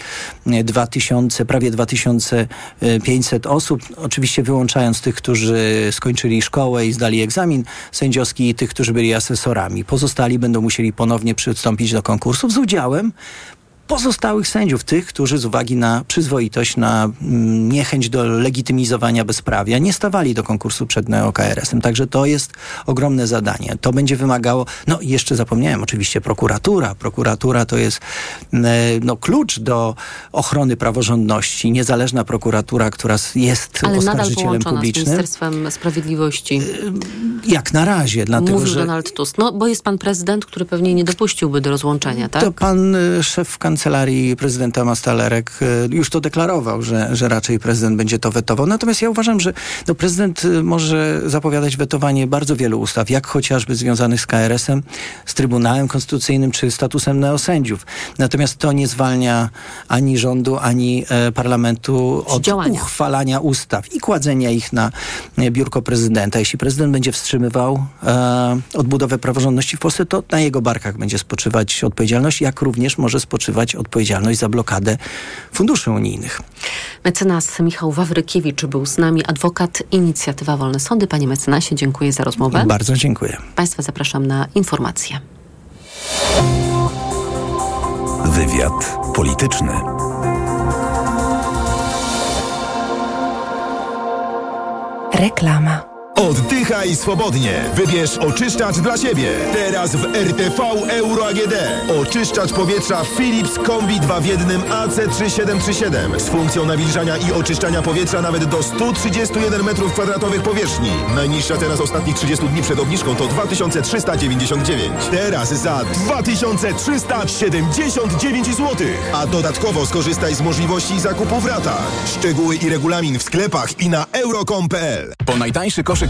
2000, prawie 2500 osób oczywiście wyłączając tych, którzy skończyli szkołę i zdali egzamin sędziowski i tych, którzy byli asesorami. Pozostali będą musieli ponownie przystąpić do konkursów z udziałem pozostałych sędziów, tych, którzy z uwagi na przyzwoitość, na mm, niechęć do legitymizowania bezprawia nie stawali do konkursu przed neokRS-em. Także to jest ogromne zadanie. To będzie wymagało, no i jeszcze zapomniałem, oczywiście prokuratura. Prokuratura to jest no, klucz do ochrony praworządności. Niezależna prokuratura, która jest Ale oskarżycielem publicznym. z Ministerstwem Sprawiedliwości. Jak na razie, dlatego Mówił że... Donald Tusk. No, bo jest pan prezydent, który pewnie nie dopuściłby do rozłączenia, tak? To pan y, szef kancelarii prezydenta Mastalerek y, już to deklarował, że, że raczej prezydent będzie to wetował. Natomiast ja uważam, że no, prezydent y, może zapowiadać wetowanie bardzo wielu ustaw, jak chociażby związanych z KRS-em, z Trybunałem Konstytucyjnym czy statusem neosędziów. Natomiast to nie zwalnia ani rządu, ani e, parlamentu od Działania. uchwalania ustaw i kładzenia ich na e, biurko prezydenta. Jeśli prezydent będzie wstrzymywał e, odbudowę praworządności w Polsce, to na jego barkach będzie spoczywać odpowiedzialność, jak również może spoczywać odpowiedzialność za blokadę funduszy unijnych. Mecenas Michał Wawrykiewicz był z nami, adwokat Inicjatywa Wolne Sądy. Panie mecenasie, dziękuję za rozmowę. Bardzo dziękuję. Państwa zapraszam na informacje. Wywiad polityczny. Reklama. Oddychaj swobodnie. Wybierz oczyszczacz dla siebie. Teraz w RTV Euro AGD. Oczyszczacz powietrza Philips Kombi 2 w 1 AC3737 z funkcją nawilżania i oczyszczania powietrza nawet do 131 m2 powierzchni. Najniższa teraz ostatnich 30 dni przed obniżką to 2399. Teraz za 2379 zł. A dodatkowo skorzystaj z możliwości zakupu w ratach. Szczegóły i regulamin w sklepach i na euro.com.pl. Po najtańszy koszyk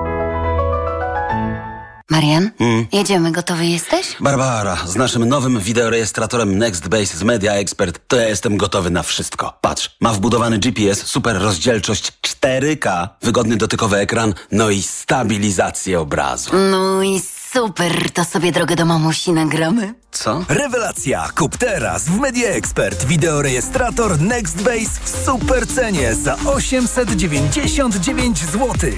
Marian, jedziemy, gotowy jesteś? Barbara, z naszym nowym wideorejestratorem NextBase z Media Expert to ja jestem gotowy na wszystko. Patrz, ma wbudowany GPS, super rozdzielczość 4K, wygodny dotykowy ekran, no i stabilizację obrazu. No i super, to sobie drogę do mamusi nagramy. Co? Rewelacja! Kup teraz w Media Expert wideorejestrator NextBase w super cenie za 899 zł.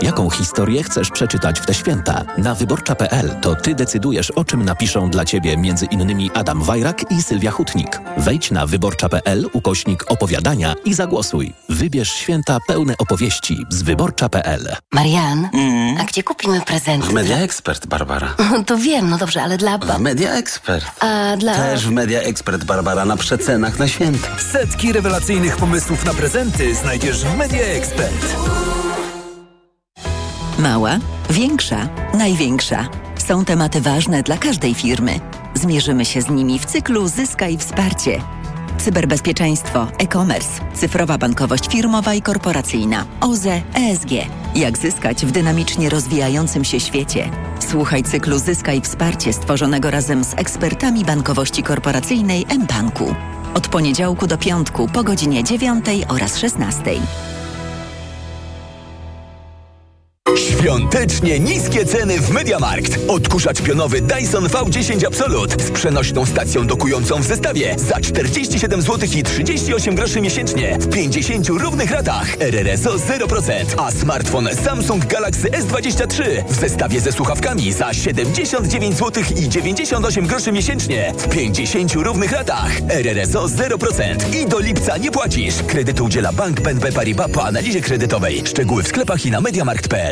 Jaką historię chcesz przeczytać w te święta? Na wyborcza.pl to ty decydujesz, o czym napiszą dla ciebie między innymi Adam Wajrak i Sylwia Hutnik. Wejdź na wyborcza.pl ukośnik opowiadania i zagłosuj. Wybierz święta pełne opowieści z wyborcza.pl. Marian, a gdzie kupimy prezenty? W Media Expert, Barbara. To wiem, no dobrze, ale dla W. Media Expert. A dla... Też w Media Expert, Barbara, na przecenach na święta. Setki rewelacyjnych pomysłów na prezenty znajdziesz w Media Expert. Mała, większa, największa. Są tematy ważne dla każdej firmy. Zmierzymy się z nimi w cyklu Zyskaj Wsparcie. Cyberbezpieczeństwo, e-commerce, cyfrowa bankowość firmowa i korporacyjna, OZE, ESG. Jak zyskać w dynamicznie rozwijającym się świecie? Słuchaj cyklu Zyskaj Wsparcie stworzonego razem z ekspertami bankowości korporacyjnej mBanku. Od poniedziałku do piątku po godzinie 9 oraz 16. Świątecznie niskie ceny w Mediamarkt. Odkurzacz pionowy Dyson V10 Absolut z przenośną stacją dokującą w zestawie za 47 zł i 38 groszy miesięcznie w 50 równych ratach. RRSO 0%, a smartfon Samsung Galaxy S23 w zestawie ze słuchawkami za 79 zł i 98 groszy miesięcznie w 50 równych ratach. RRSO 0% i do lipca nie płacisz. Kredytu udziela Bank BNP Paribas po analizie kredytowej. Szczegóły w sklepach i na mediamarkt.pl.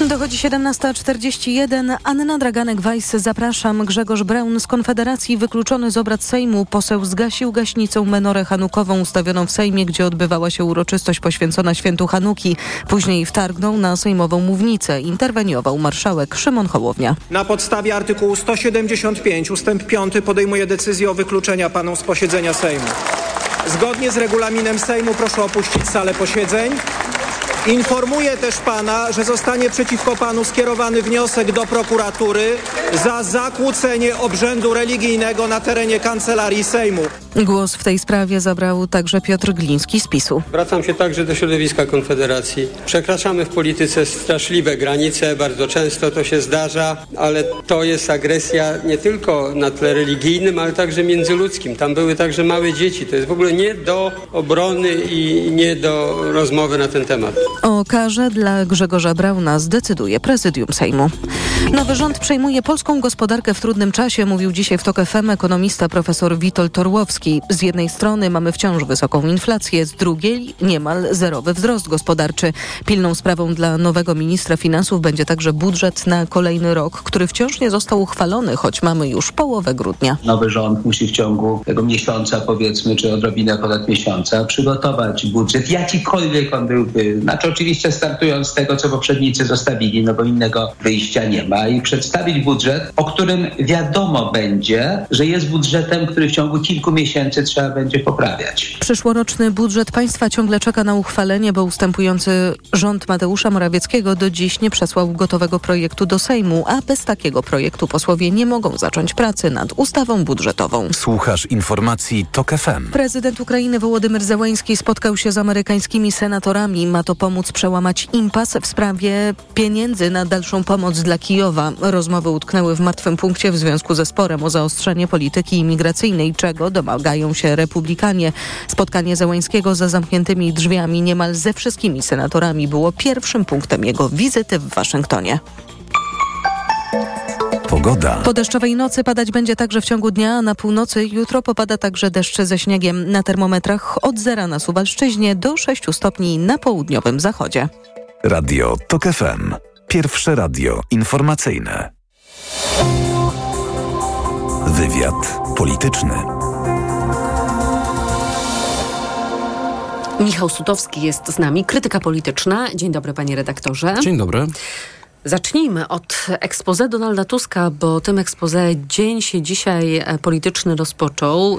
Dochodzi 17.41. Anna Draganek-Weiss, zapraszam. Grzegorz Braun z Konfederacji wykluczony z obrad Sejmu. Poseł zgasił gaśnicą menorę hanukową ustawioną w Sejmie, gdzie odbywała się uroczystość poświęcona świętu Hanuki. Później wtargnął na sejmową mównicę. Interweniował marszałek Szymon Hołownia. Na podstawie artykułu 175 ustęp 5 podejmuje decyzję o wykluczeniu paną z posiedzenia Sejmu. Zgodnie z regulaminem Sejmu proszę opuścić salę posiedzeń. Informuję też pana, że zostanie przeciwko panu skierowany wniosek do prokuratury za zakłócenie obrzędu religijnego na terenie kancelarii Sejmu. Głos w tej sprawie zabrał także Piotr Gliński z PiSu. Zwracam się także do środowiska Konfederacji. Przekraczamy w polityce straszliwe granice, bardzo często to się zdarza, ale to jest agresja nie tylko na tle religijnym, ale także międzyludzkim. Tam były także małe dzieci. To jest w ogóle nie do obrony i nie do rozmowy na ten temat. O karze dla Grzegorza Brauna zdecyduje prezydium Sejmu. Nowy rząd przejmuje polską gospodarkę w trudnym czasie, mówił dzisiaj w TOK FM ekonomista profesor Witold Torłowski. Z jednej strony mamy wciąż wysoką inflację, z drugiej niemal zerowy wzrost gospodarczy. Pilną sprawą dla nowego ministra finansów będzie także budżet na kolejny rok, który wciąż nie został uchwalony, choć mamy już połowę grudnia. Nowy rząd musi w ciągu tego miesiąca, powiedzmy, czy odrobinę ponad miesiąca, przygotować budżet, jakikolwiek on byłby. Znaczy oczywiście startując z tego, co poprzednicy zostawili, no bo innego wyjścia nie ma i przedstawić budżet, o którym wiadomo będzie, że jest budżetem, który w ciągu kilku miesięcy trzeba będzie poprawiać. Przyszłoroczny budżet państwa ciągle czeka na uchwalenie, bo ustępujący rząd Mateusza Morawieckiego do dziś nie przesłał gotowego projektu do Sejmu, a bez takiego projektu posłowie nie mogą zacząć pracy nad ustawą budżetową. Słuchasz informacji TOK FM. Prezydent Ukrainy Wołodymyr Zełański spotkał się z amerykańskimi senatorami. Ma to pomóc przełamać impas w sprawie pieniędzy na dalszą pomoc dla Kijowa. Rozmowy utknęły w martwym punkcie w związku ze sporem o zaostrzenie polityki imigracyjnej, czego domagają się republikanie. Spotkanie Zełańskiego za zamkniętymi drzwiami niemal ze wszystkimi senatorami było pierwszym punktem jego wizyty w Waszyngtonie. Pogoda. Po deszczowej nocy padać będzie także w ciągu dnia, a na północy jutro popada także deszcz ze śniegiem. Na termometrach od zera na Suwalszczyźnie do 6 stopni na południowym zachodzie. Radio TOK FM. Pierwsze radio informacyjne. Wywiad polityczny. Michał Sutowski jest z nami, krytyka polityczna. Dzień dobry, panie redaktorze. Dzień dobry. Zacznijmy od expose Donalda Tuska, bo tym expose dzień się dzisiaj e, polityczny rozpoczął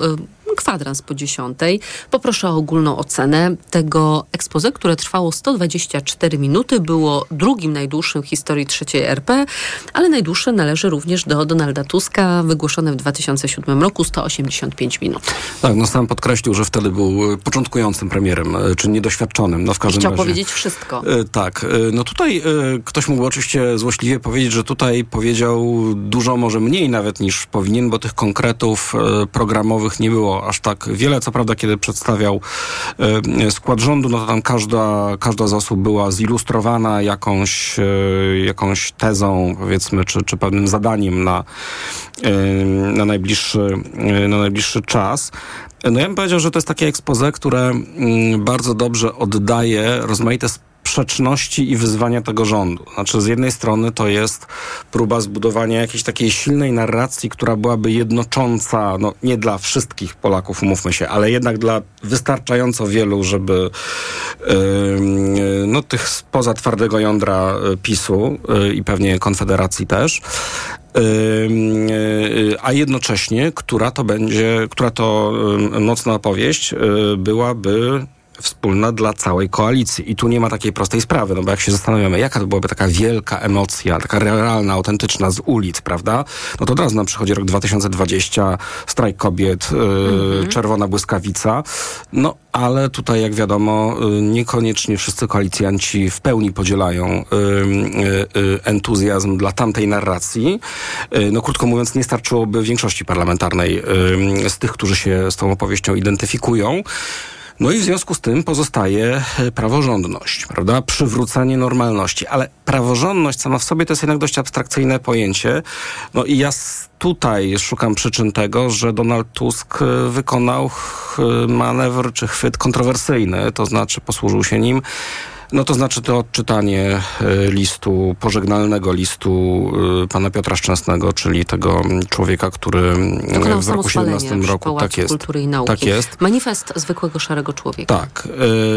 kwadrans po dziesiątej. Poproszę o ogólną ocenę tego expose, które trwało 124 minuty. Było drugim najdłuższym w historii trzeciej RP, ale najdłuższe należy również do Donalda Tuska, wygłoszone w 2007 roku 185 minut. Tak, no sam podkreślił, że wtedy był początkującym premierem, czy niedoświadczonym. No w każdym Chciał razie, powiedzieć wszystko. Tak. No tutaj ktoś mógł oczywiście złośliwie powiedzieć, że tutaj powiedział dużo, może mniej nawet niż powinien, bo tych konkretów programowych nie było aż tak wiele. Co prawda, kiedy przedstawiał e, skład rządu, no to tam każda, każda z osób była zilustrowana jakąś, e, jakąś tezą, powiedzmy, czy, czy pewnym zadaniem na, e, na, najbliższy, na najbliższy czas. No ja bym powiedział, że to jest takie expose, które mm, bardzo dobrze oddaje rozmaite sprzeczności i wyzwania tego rządu. Znaczy, z jednej strony to jest próba zbudowania jakiejś takiej silnej narracji, która byłaby jednocząca, no nie dla wszystkich Polaków, umówmy się, ale jednak dla wystarczająco wielu, żeby yy, no tych spoza twardego jądra PiSu yy, i pewnie Konfederacji też, a jednocześnie, która to będzie, która to mocna opowieść byłaby wspólna dla całej koalicji. I tu nie ma takiej prostej sprawy, no bo jak się zastanawiamy, jaka to byłaby taka wielka emocja, taka realna, autentyczna z ulic, prawda? No to od razu nam przychodzi rok 2020, strajk kobiet, yy, czerwona błyskawica. No ale tutaj, jak wiadomo, yy, niekoniecznie wszyscy koalicjanci w pełni podzielają yy, entuzjazm dla tamtej narracji. No krótko mówiąc, nie starczyłoby większości parlamentarnej z tych, którzy się z tą opowieścią identyfikują. No i w związku z tym pozostaje e, praworządność, prawda? Przywrócenie normalności. Ale praworządność sama w sobie to jest jednak dość abstrakcyjne pojęcie. No i ja tutaj szukam przyczyn tego, że Donald Tusk e, wykonał manewr czy chwyt kontrowersyjny, to znaczy posłużył się nim no to znaczy to odczytanie e, listu, pożegnalnego listu e, pana Piotra Szczęsnego, czyli tego człowieka, który Dokonał w roku 17 roku tak jest. Kultury i Nauki. Tak jest. Manifest zwykłego szarego człowieka. Tak. E,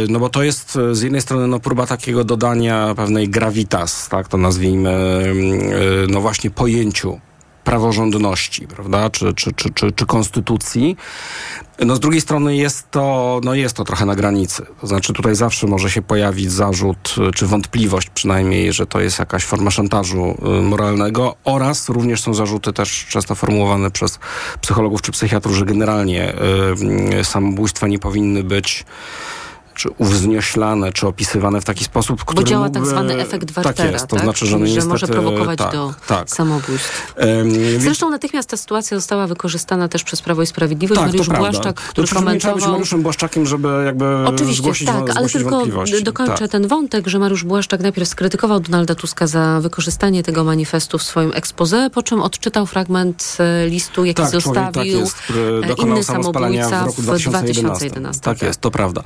no bo to jest z jednej strony no, próba takiego dodania pewnej gravitas, tak to nazwijmy, no właśnie pojęciu praworządności, prawda, czy, czy, czy, czy, czy konstytucji. No z drugiej strony jest to, no jest to trochę na granicy. To znaczy tutaj zawsze może się pojawić zarzut, czy wątpliwość przynajmniej, że to jest jakaś forma szantażu y, moralnego oraz również są zarzuty też często formułowane przez psychologów czy psychiatrów, że generalnie y, samobójstwa nie powinny być czy uwznioślane, czy opisywane w taki sposób, który Bo działa mógłby... tak zwany efekt Wartera, Tak jest, to tak? znaczy, że, no że niestety, może prowokować tak, do tak. samobójstw. Um, Zresztą natychmiast ta sytuacja została wykorzystana też przez Prawo i Sprawiedliwość. Tak, Mariusz. Błaszczak, który to komentował... nie trzeba być. Mariuszem Błaszczakiem, żeby jakby Oczywiście, zgłosić, tak, zgłosić ale tylko dokończę tak. ten wątek, że Mariusz Błaszczak najpierw skrytykował Donalda Tuska za wykorzystanie tego manifestu w swoim expose, po czym odczytał fragment e, listu, jaki tak, zostawił człowiek, tak jest, e, inny samobójca w roku w 2011. 2011 tak, jest, to prawda.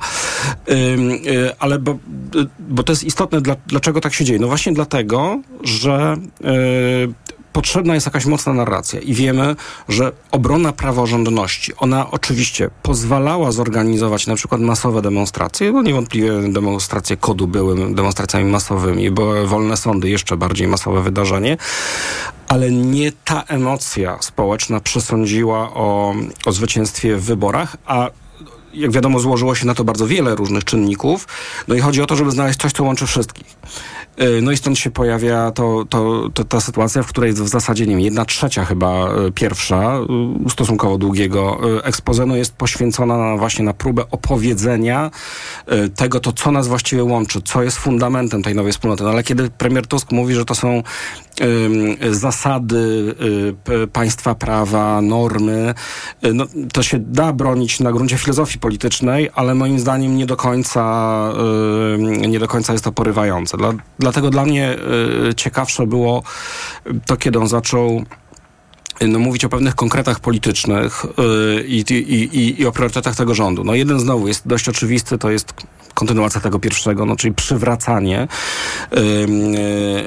Y, ale bo, y, bo to jest istotne, dla, dlaczego tak się dzieje? No właśnie dlatego, że y, potrzebna jest jakaś mocna narracja i wiemy, że obrona praworządności, ona oczywiście pozwalała zorganizować na przykład masowe demonstracje, no niewątpliwie demonstracje kodu były demonstracjami masowymi, były wolne sądy, jeszcze bardziej masowe wydarzenie, ale nie ta emocja społeczna przesądziła o, o zwycięstwie w wyborach, a jak wiadomo, złożyło się na to bardzo wiele różnych czynników. No i chodzi o to, żeby znaleźć coś, co łączy wszystkich. No i stąd się pojawia to, to, to, ta sytuacja, w której w zasadzie, nie wiem, jedna trzecia chyba pierwsza stosunkowo długiego expose no jest poświęcona na, właśnie na próbę opowiedzenia tego, to co nas właściwie łączy, co jest fundamentem tej nowej wspólnoty. No ale kiedy premier Tusk mówi, że to są zasady państwa prawa, normy, no, to się da bronić na gruncie filozofii politycznej, ale moim zdaniem nie do końca, nie do końca jest to porywające. Dla, dlatego dla mnie ciekawsze było to, kiedy on zaczął no, mówić o pewnych konkretach politycznych yy, i, i, i, o priorytetach tego rządu. No jeden znowu jest dość oczywisty, to jest kontynuacja tego pierwszego, no, czyli przywracanie yy,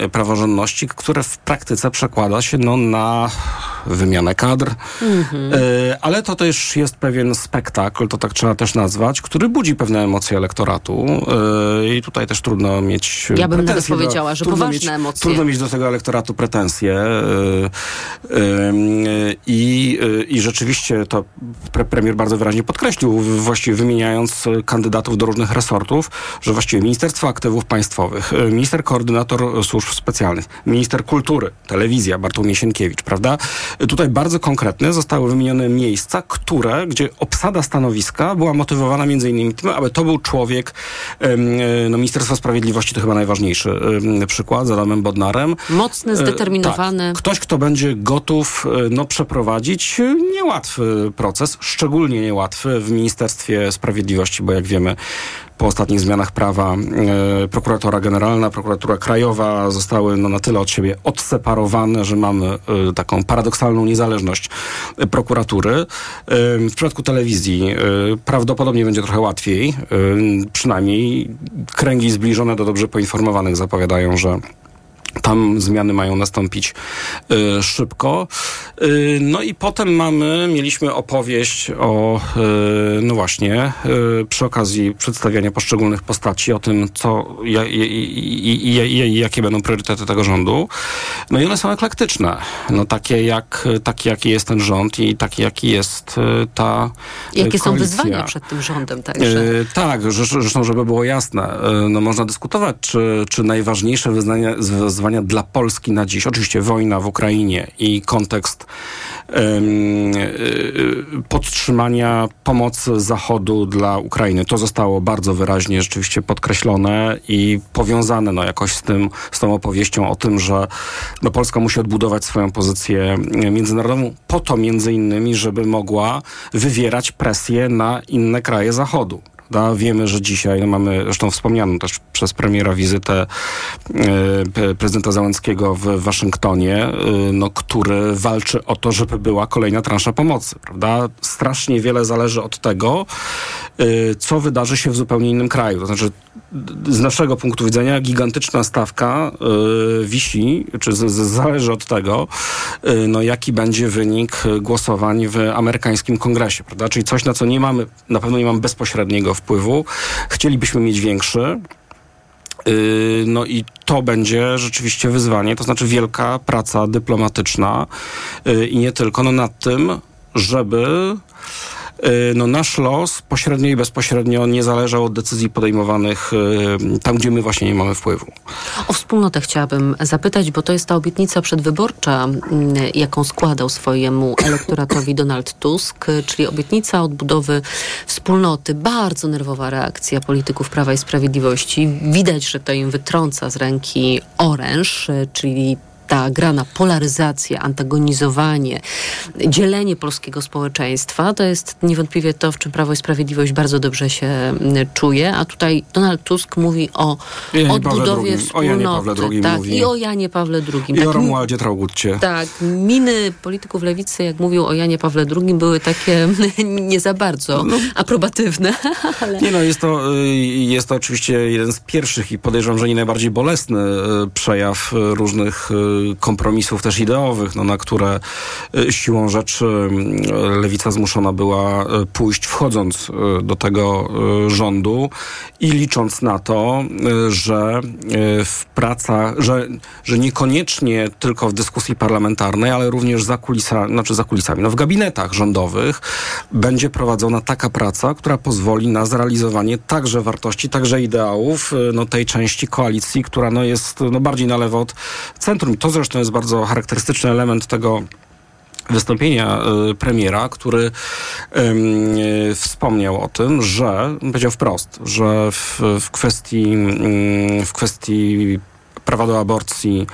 yy, praworządności, które w praktyce przekłada się no, na wymianę kadr, Mhm. ale to też jest pewien spektakl, to tak trzeba też nazwać, który budzi pewne emocje elektoratu i tutaj też trudno mieć Ja bym nawet powiedziała, do, że poważne mieć, emocje. Trudno mieć do tego elektoratu pretensje i, i rzeczywiście to pre premier bardzo wyraźnie podkreślił, właściwie wymieniając kandydatów do różnych resortów, że właściwie Ministerstwo Aktywów Państwowych, minister koordynator służb specjalnych, minister kultury, telewizja Bartłomiej Sienkiewicz, prawda? Tutaj bardzo konkretne zostały wymienione miejsca, które, gdzie obsada stanowiska była motywowana między innymi tym, aby to był człowiek, no Ministerstwo Sprawiedliwości to chyba najważniejszy przykład, z Adamem Bodnarem. Mocny, zdeterminowany. Tak, ktoś, kto będzie gotów no, przeprowadzić niełatwy proces, szczególnie niełatwy w Ministerstwie Sprawiedliwości, bo jak wiemy, po ostatnich zmianach prawa e, prokuratora generalna, prokuratura krajowa zostały no, na tyle od siebie odseparowane, że mamy e, taką paradoksalną niezależność prokuratury. E, w przypadku telewizji prawdopodobnie będzie trochę łatwiej. Przynajmniej kręgi zbliżone do dobrze poinformowanych zapowiadają, że Tam zmiany mają nastąpić y, szybko. Y, no i potem mamy, mieliśmy opowieść o, y, no właśnie, y, przy okazji przedstawiania poszczególnych postaci, o tym, co, ja, i, jakie będą priorytety tego rządu. No i one są eklektyczne. No takie jak, takie jaki jest ten rząd i taki jaki jest y, ta Jakie koalicja. są wyzwania przed tym rządem także? Y, tak, zresztą, żeby było jasne, y, no można dyskutować, czy, czy najważniejsze wyznania, wyzwania dla Polski na dziś, oczywiście wojna w Ukrainie i kontekst podtrzymania pomocy Zachodu dla Ukrainy. To zostało bardzo wyraźnie rzeczywiście podkreślone i powiązane no, jakoś z tym, z tą opowieścią o tym, że no, Polska musi odbudować swoją pozycję międzynarodową po to między innymi, żeby mogła wywierać presję na inne kraje Zachodu. Wiemy, że dzisiaj mamy, zresztą wspomnianą też przez premiera wizytę e, prezydenta Załęckiego w Waszyngtonie, e, no, który walczy o to, żeby była kolejna transza pomocy. Prawda? Strasznie wiele zależy od tego, e, co wydarzy się w zupełnie innym kraju. To znaczy, z naszego punktu widzenia gigantyczna stawka wisi, czy z, z, zależy od tego, no, jaki będzie wynik głosowań w amerykańskim kongresie. Prawda? Czyli coś, na co nie mamy, na pewno nie mamy bezpośredniego wpływu. Chcielibyśmy mieć większy. No i to będzie rzeczywiście wyzwanie, to znaczy wielka praca dyplomatyczna i nie tylko, no nad tym, żeby no nasz los pośrednio i bezpośrednio nie zależał od decyzji podejmowanych tam, gdzie my właśnie nie mamy wpływu. O wspólnotę chciałabym zapytać, bo to jest ta obietnica przedwyborcza, jaką składał swojemu elektoratowi Donald Tusk, czyli obietnica odbudowy wspólnoty. Bardzo nerwowa reakcja polityków Prawa i Sprawiedliwości. Widać, że to im wytrąca z ręki oręż, czyli ta gra na polaryzację, antagonizowanie, dzielenie polskiego społeczeństwa, to jest niewątpliwie to, w czym Prawo i Sprawiedliwość bardzo dobrze się czuje, a tutaj Donald Tusk mówi o Janie odbudowie wspólnoty. O Janie tak, mówi. I o Janie Pawle II. I tak, o Romualdzie Traugutcie. Tak, miny polityków lewicy, jak mówił o Janie Pawle II, były takie nie za bardzo no, aprobatywne. Ale... Nie no, jest to, jest to oczywiście jeden z pierwszych i podejrzewam, że nie najbardziej bolesny przejaw różnych kompromisów też ideowych, no, na które e, siłą rzeczy lewica zmuszona była e, pójść, wchodząc e, do tego rządu i licząc na to, że w pracach, że, że niekoniecznie tylko w dyskusji parlamentarnej, ale również za kulisami, znaczy za kulisami, no w gabinetach rządowych będzie prowadzona taka praca, która pozwoli na zrealizowanie także wartości, także ideałów no, tej części koalicji, która no, jest no, bardziej na lewo od centrum. To zresztą jest bardzo charakterystyczny element tego wystąpienia y, premiera, który y, wspomniał o tym, że powiedział wprost, że w, w kwestii y, w kwestii prawa do aborcji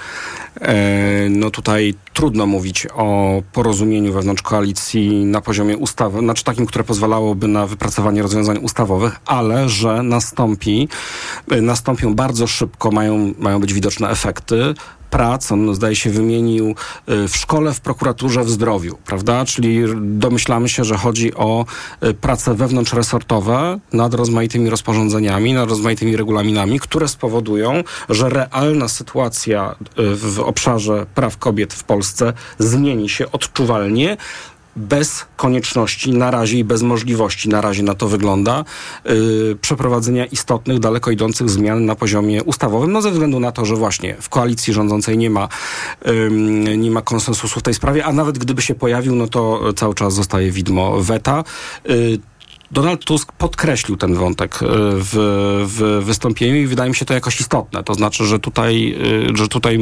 no tutaj trudno mówić o porozumieniu wewnątrz koalicji na poziomie ustawy, znaczy takim, które pozwalałoby na wypracowanie rozwiązań ustawowych, ale że nastąpi, nastąpią bardzo szybko, mają, mają być widoczne efekty prac, on zdaje się wymienił w szkole, w prokuraturze, w zdrowiu, prawda? Czyli domyślamy się, że chodzi o prace wewnątrzresortowe nad rozmaitymi rozporządzeniami, nad rozmaitymi regulaminami, które spowodują, że realna sytuacja w obszarze praw kobiet w Polsce zmieni się odczuwalnie bez konieczności, na razie i bez możliwości, na razie na to wygląda, yy, przeprowadzenia istotnych, daleko idących zmian na poziomie ustawowym, no ze względu na to, że właśnie w koalicji rządzącej nie ma, yy, nie ma konsensusu w tej sprawie, a nawet gdyby się pojawił, no to cały czas zostaje widmo weta. Yy, Donald Tusk podkreślił ten wątek w, w wystąpieniu i wydaje mi się to jakoś istotne. To znaczy, że tutaj, że tutaj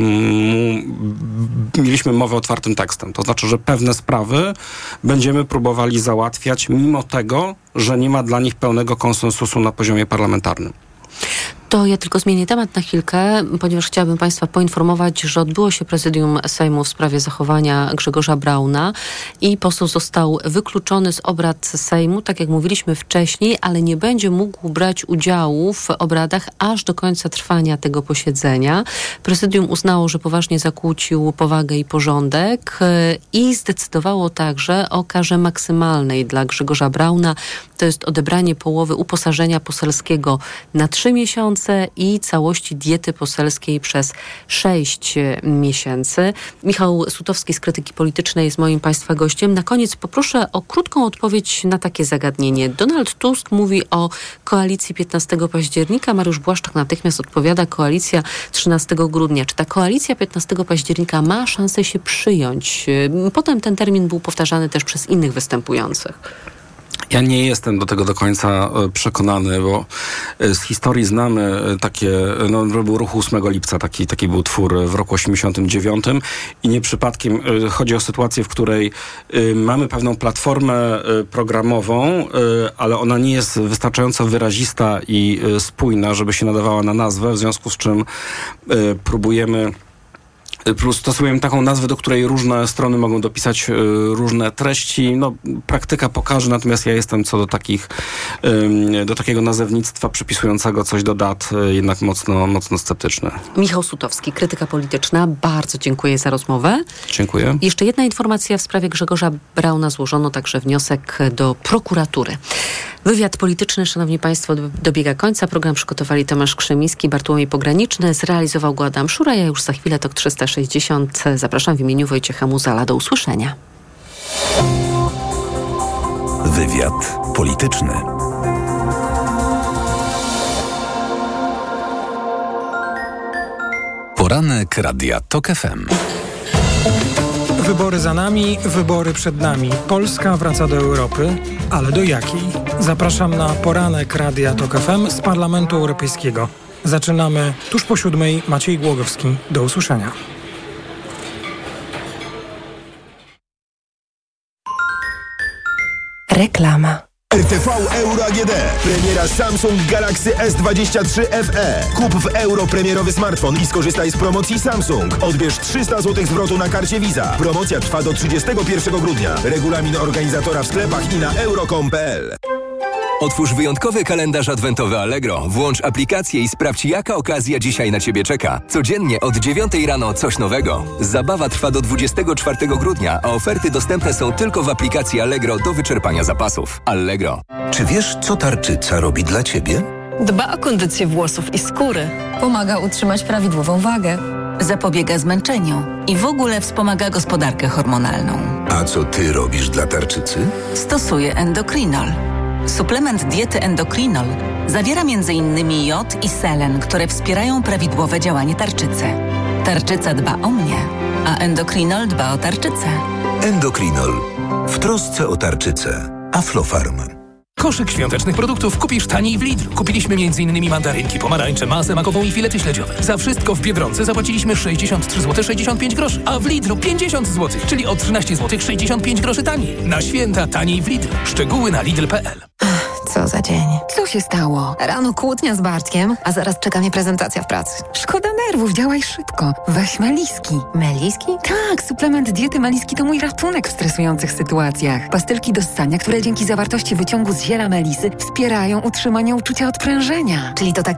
mieliśmy mowę otwartym tekstem. To znaczy, że pewne sprawy będziemy próbowali załatwiać mimo tego, że nie ma dla nich pełnego konsensusu na poziomie parlamentarnym. To ja tylko zmienię temat na chwilkę, ponieważ chciałabym Państwa poinformować, że odbyło się prezydium Sejmu w sprawie zachowania Grzegorza Brauna i poseł został wykluczony z obrad Sejmu, tak jak mówiliśmy wcześniej, ale nie będzie mógł brać udziału w obradach aż do końca trwania tego posiedzenia. Prezydium uznało, że poważnie zakłócił powagę i porządek i zdecydowało także o karze maksymalnej dla Grzegorza Brauna. To jest odebranie połowy uposażenia poselskiego na trzy miesiące miesiące i całości diety poselskiej przez 6 miesięcy. Michał Sutowski z Krytyki Politycznej jest moim Państwa gościem. Na koniec poproszę o krótką odpowiedź na takie zagadnienie. Donald Tusk mówi o koalicji 15 października. Mariusz Błaszczak natychmiast odpowiada koalicja 13 grudnia. Czy ta koalicja 15 października ma szansę się przyjąć? Potem ten termin był powtarzany też przez innych występujących. Ja nie jestem do tego do końca e, przekonany, bo e, z historii znamy e, takie, no był ruch 8 lipca, taki, taki był twór w roku 89 i nie przypadkiem chodzi o sytuację, w której mamy pewną platformę programową, ale ona nie jest wystarczająco wyrazista i spójna, żeby się nadawała na nazwę, w związku z czym próbujemy plus stosujemy taką nazwę, do której różne strony mogą dopisać y, różne treści. No, praktyka pokaże, natomiast ja jestem co do takich, do takiego nazewnictwa przypisującego coś do dat y, jednak mocno, mocno sceptyczny. Michał Sutowski, krytyka polityczna. Bardzo dziękuję za rozmowę. Dziękuję. Jeszcze jedna informacja w sprawie Grzegorza Brauna. Złożono także wniosek do prokuratury. Wywiad polityczny, szanowni państwo, dobiega końca. Program przygotowali Tomasz Krzemiński, Bartłomiej Pograniczny, zrealizował go Adam Szura. Ja już za chwilę to 360. Zapraszam w imieniu Wojciecha Muzala. Do usłyszenia. Wywiad polityczny. Poranek Radia TOK FM. Wybory za nami, wybory przed nami. Polska wraca do Europy, ale do jakiej? Zapraszam na poranek Radia TOK FM z Parlamentu Europejskiego. Zaczynamy tuż po siódmej. Maciej Głogowski. Do usłyszenia. Reklama. RTV Euro AGD. Premiera Samsung Galaxy S23 FE. Kup w euro premierowy smartfon i skorzystaj z promocji Samsung. Odbierz 300 zł zwrotu na karcie Visa. Promocja trwa do 31 grudnia. Regulamin organizatora w sklepach i na euro.com.pl. Otwórz wyjątkowy kalendarz adwentowy Allegro. Włącz aplikację i sprawdź, jaka okazja dzisiaj na Ciebie czeka. Codziennie od 9 rano coś nowego. Zabawa trwa do 24 grudnia, a oferty dostępne są tylko w aplikacji Allegro do wyczerpania zapasów. Allegro. Czy wiesz, co tarczyca robi dla Ciebie? Dba o kondycję włosów i skóry. Pomaga utrzymać prawidłową wagę. Zapobiega zmęczeniu i w ogóle wspomaga gospodarkę hormonalną. A co Ty robisz dla tarczycy? Stosuję endokrinol. Suplement diety Endokrinol zawiera m.in. jod i selen, które wspierają prawidłowe działanie tarczycy. Tarczyca dba o mnie, a Endokrinol dba o tarczycę. Endokrinol. W trosce o tarczycę. Aflofarm. Koszyk świątecznych produktów kupisz taniej w Lidl. Kupiliśmy m.in. mandarynki, pomarańcze, masę makową i filety śledziowe. Za wszystko w Biedronce zapłaciliśmy 63 zł 65 groszy, a w Lidlu 50 zł, czyli o 13 zł 65 groszy taniej. Na święta taniej w Lidl. Szczegóły na lidl.pl. Co za dzień. Co się stało? Rano kłótnia z Bartkiem, a zaraz czeka mnie prezentacja w pracy. Szkoda nerwów, działaj szybko. Weź Meliski. Meliski? Tak, suplement diety Meliski to mój ratunek w stresujących sytuacjach. Pastylki do ssania, które dzięki zawartości wyciągu z ziela melisy wspierają utrzymanie uczucia odprężenia. Czyli to tak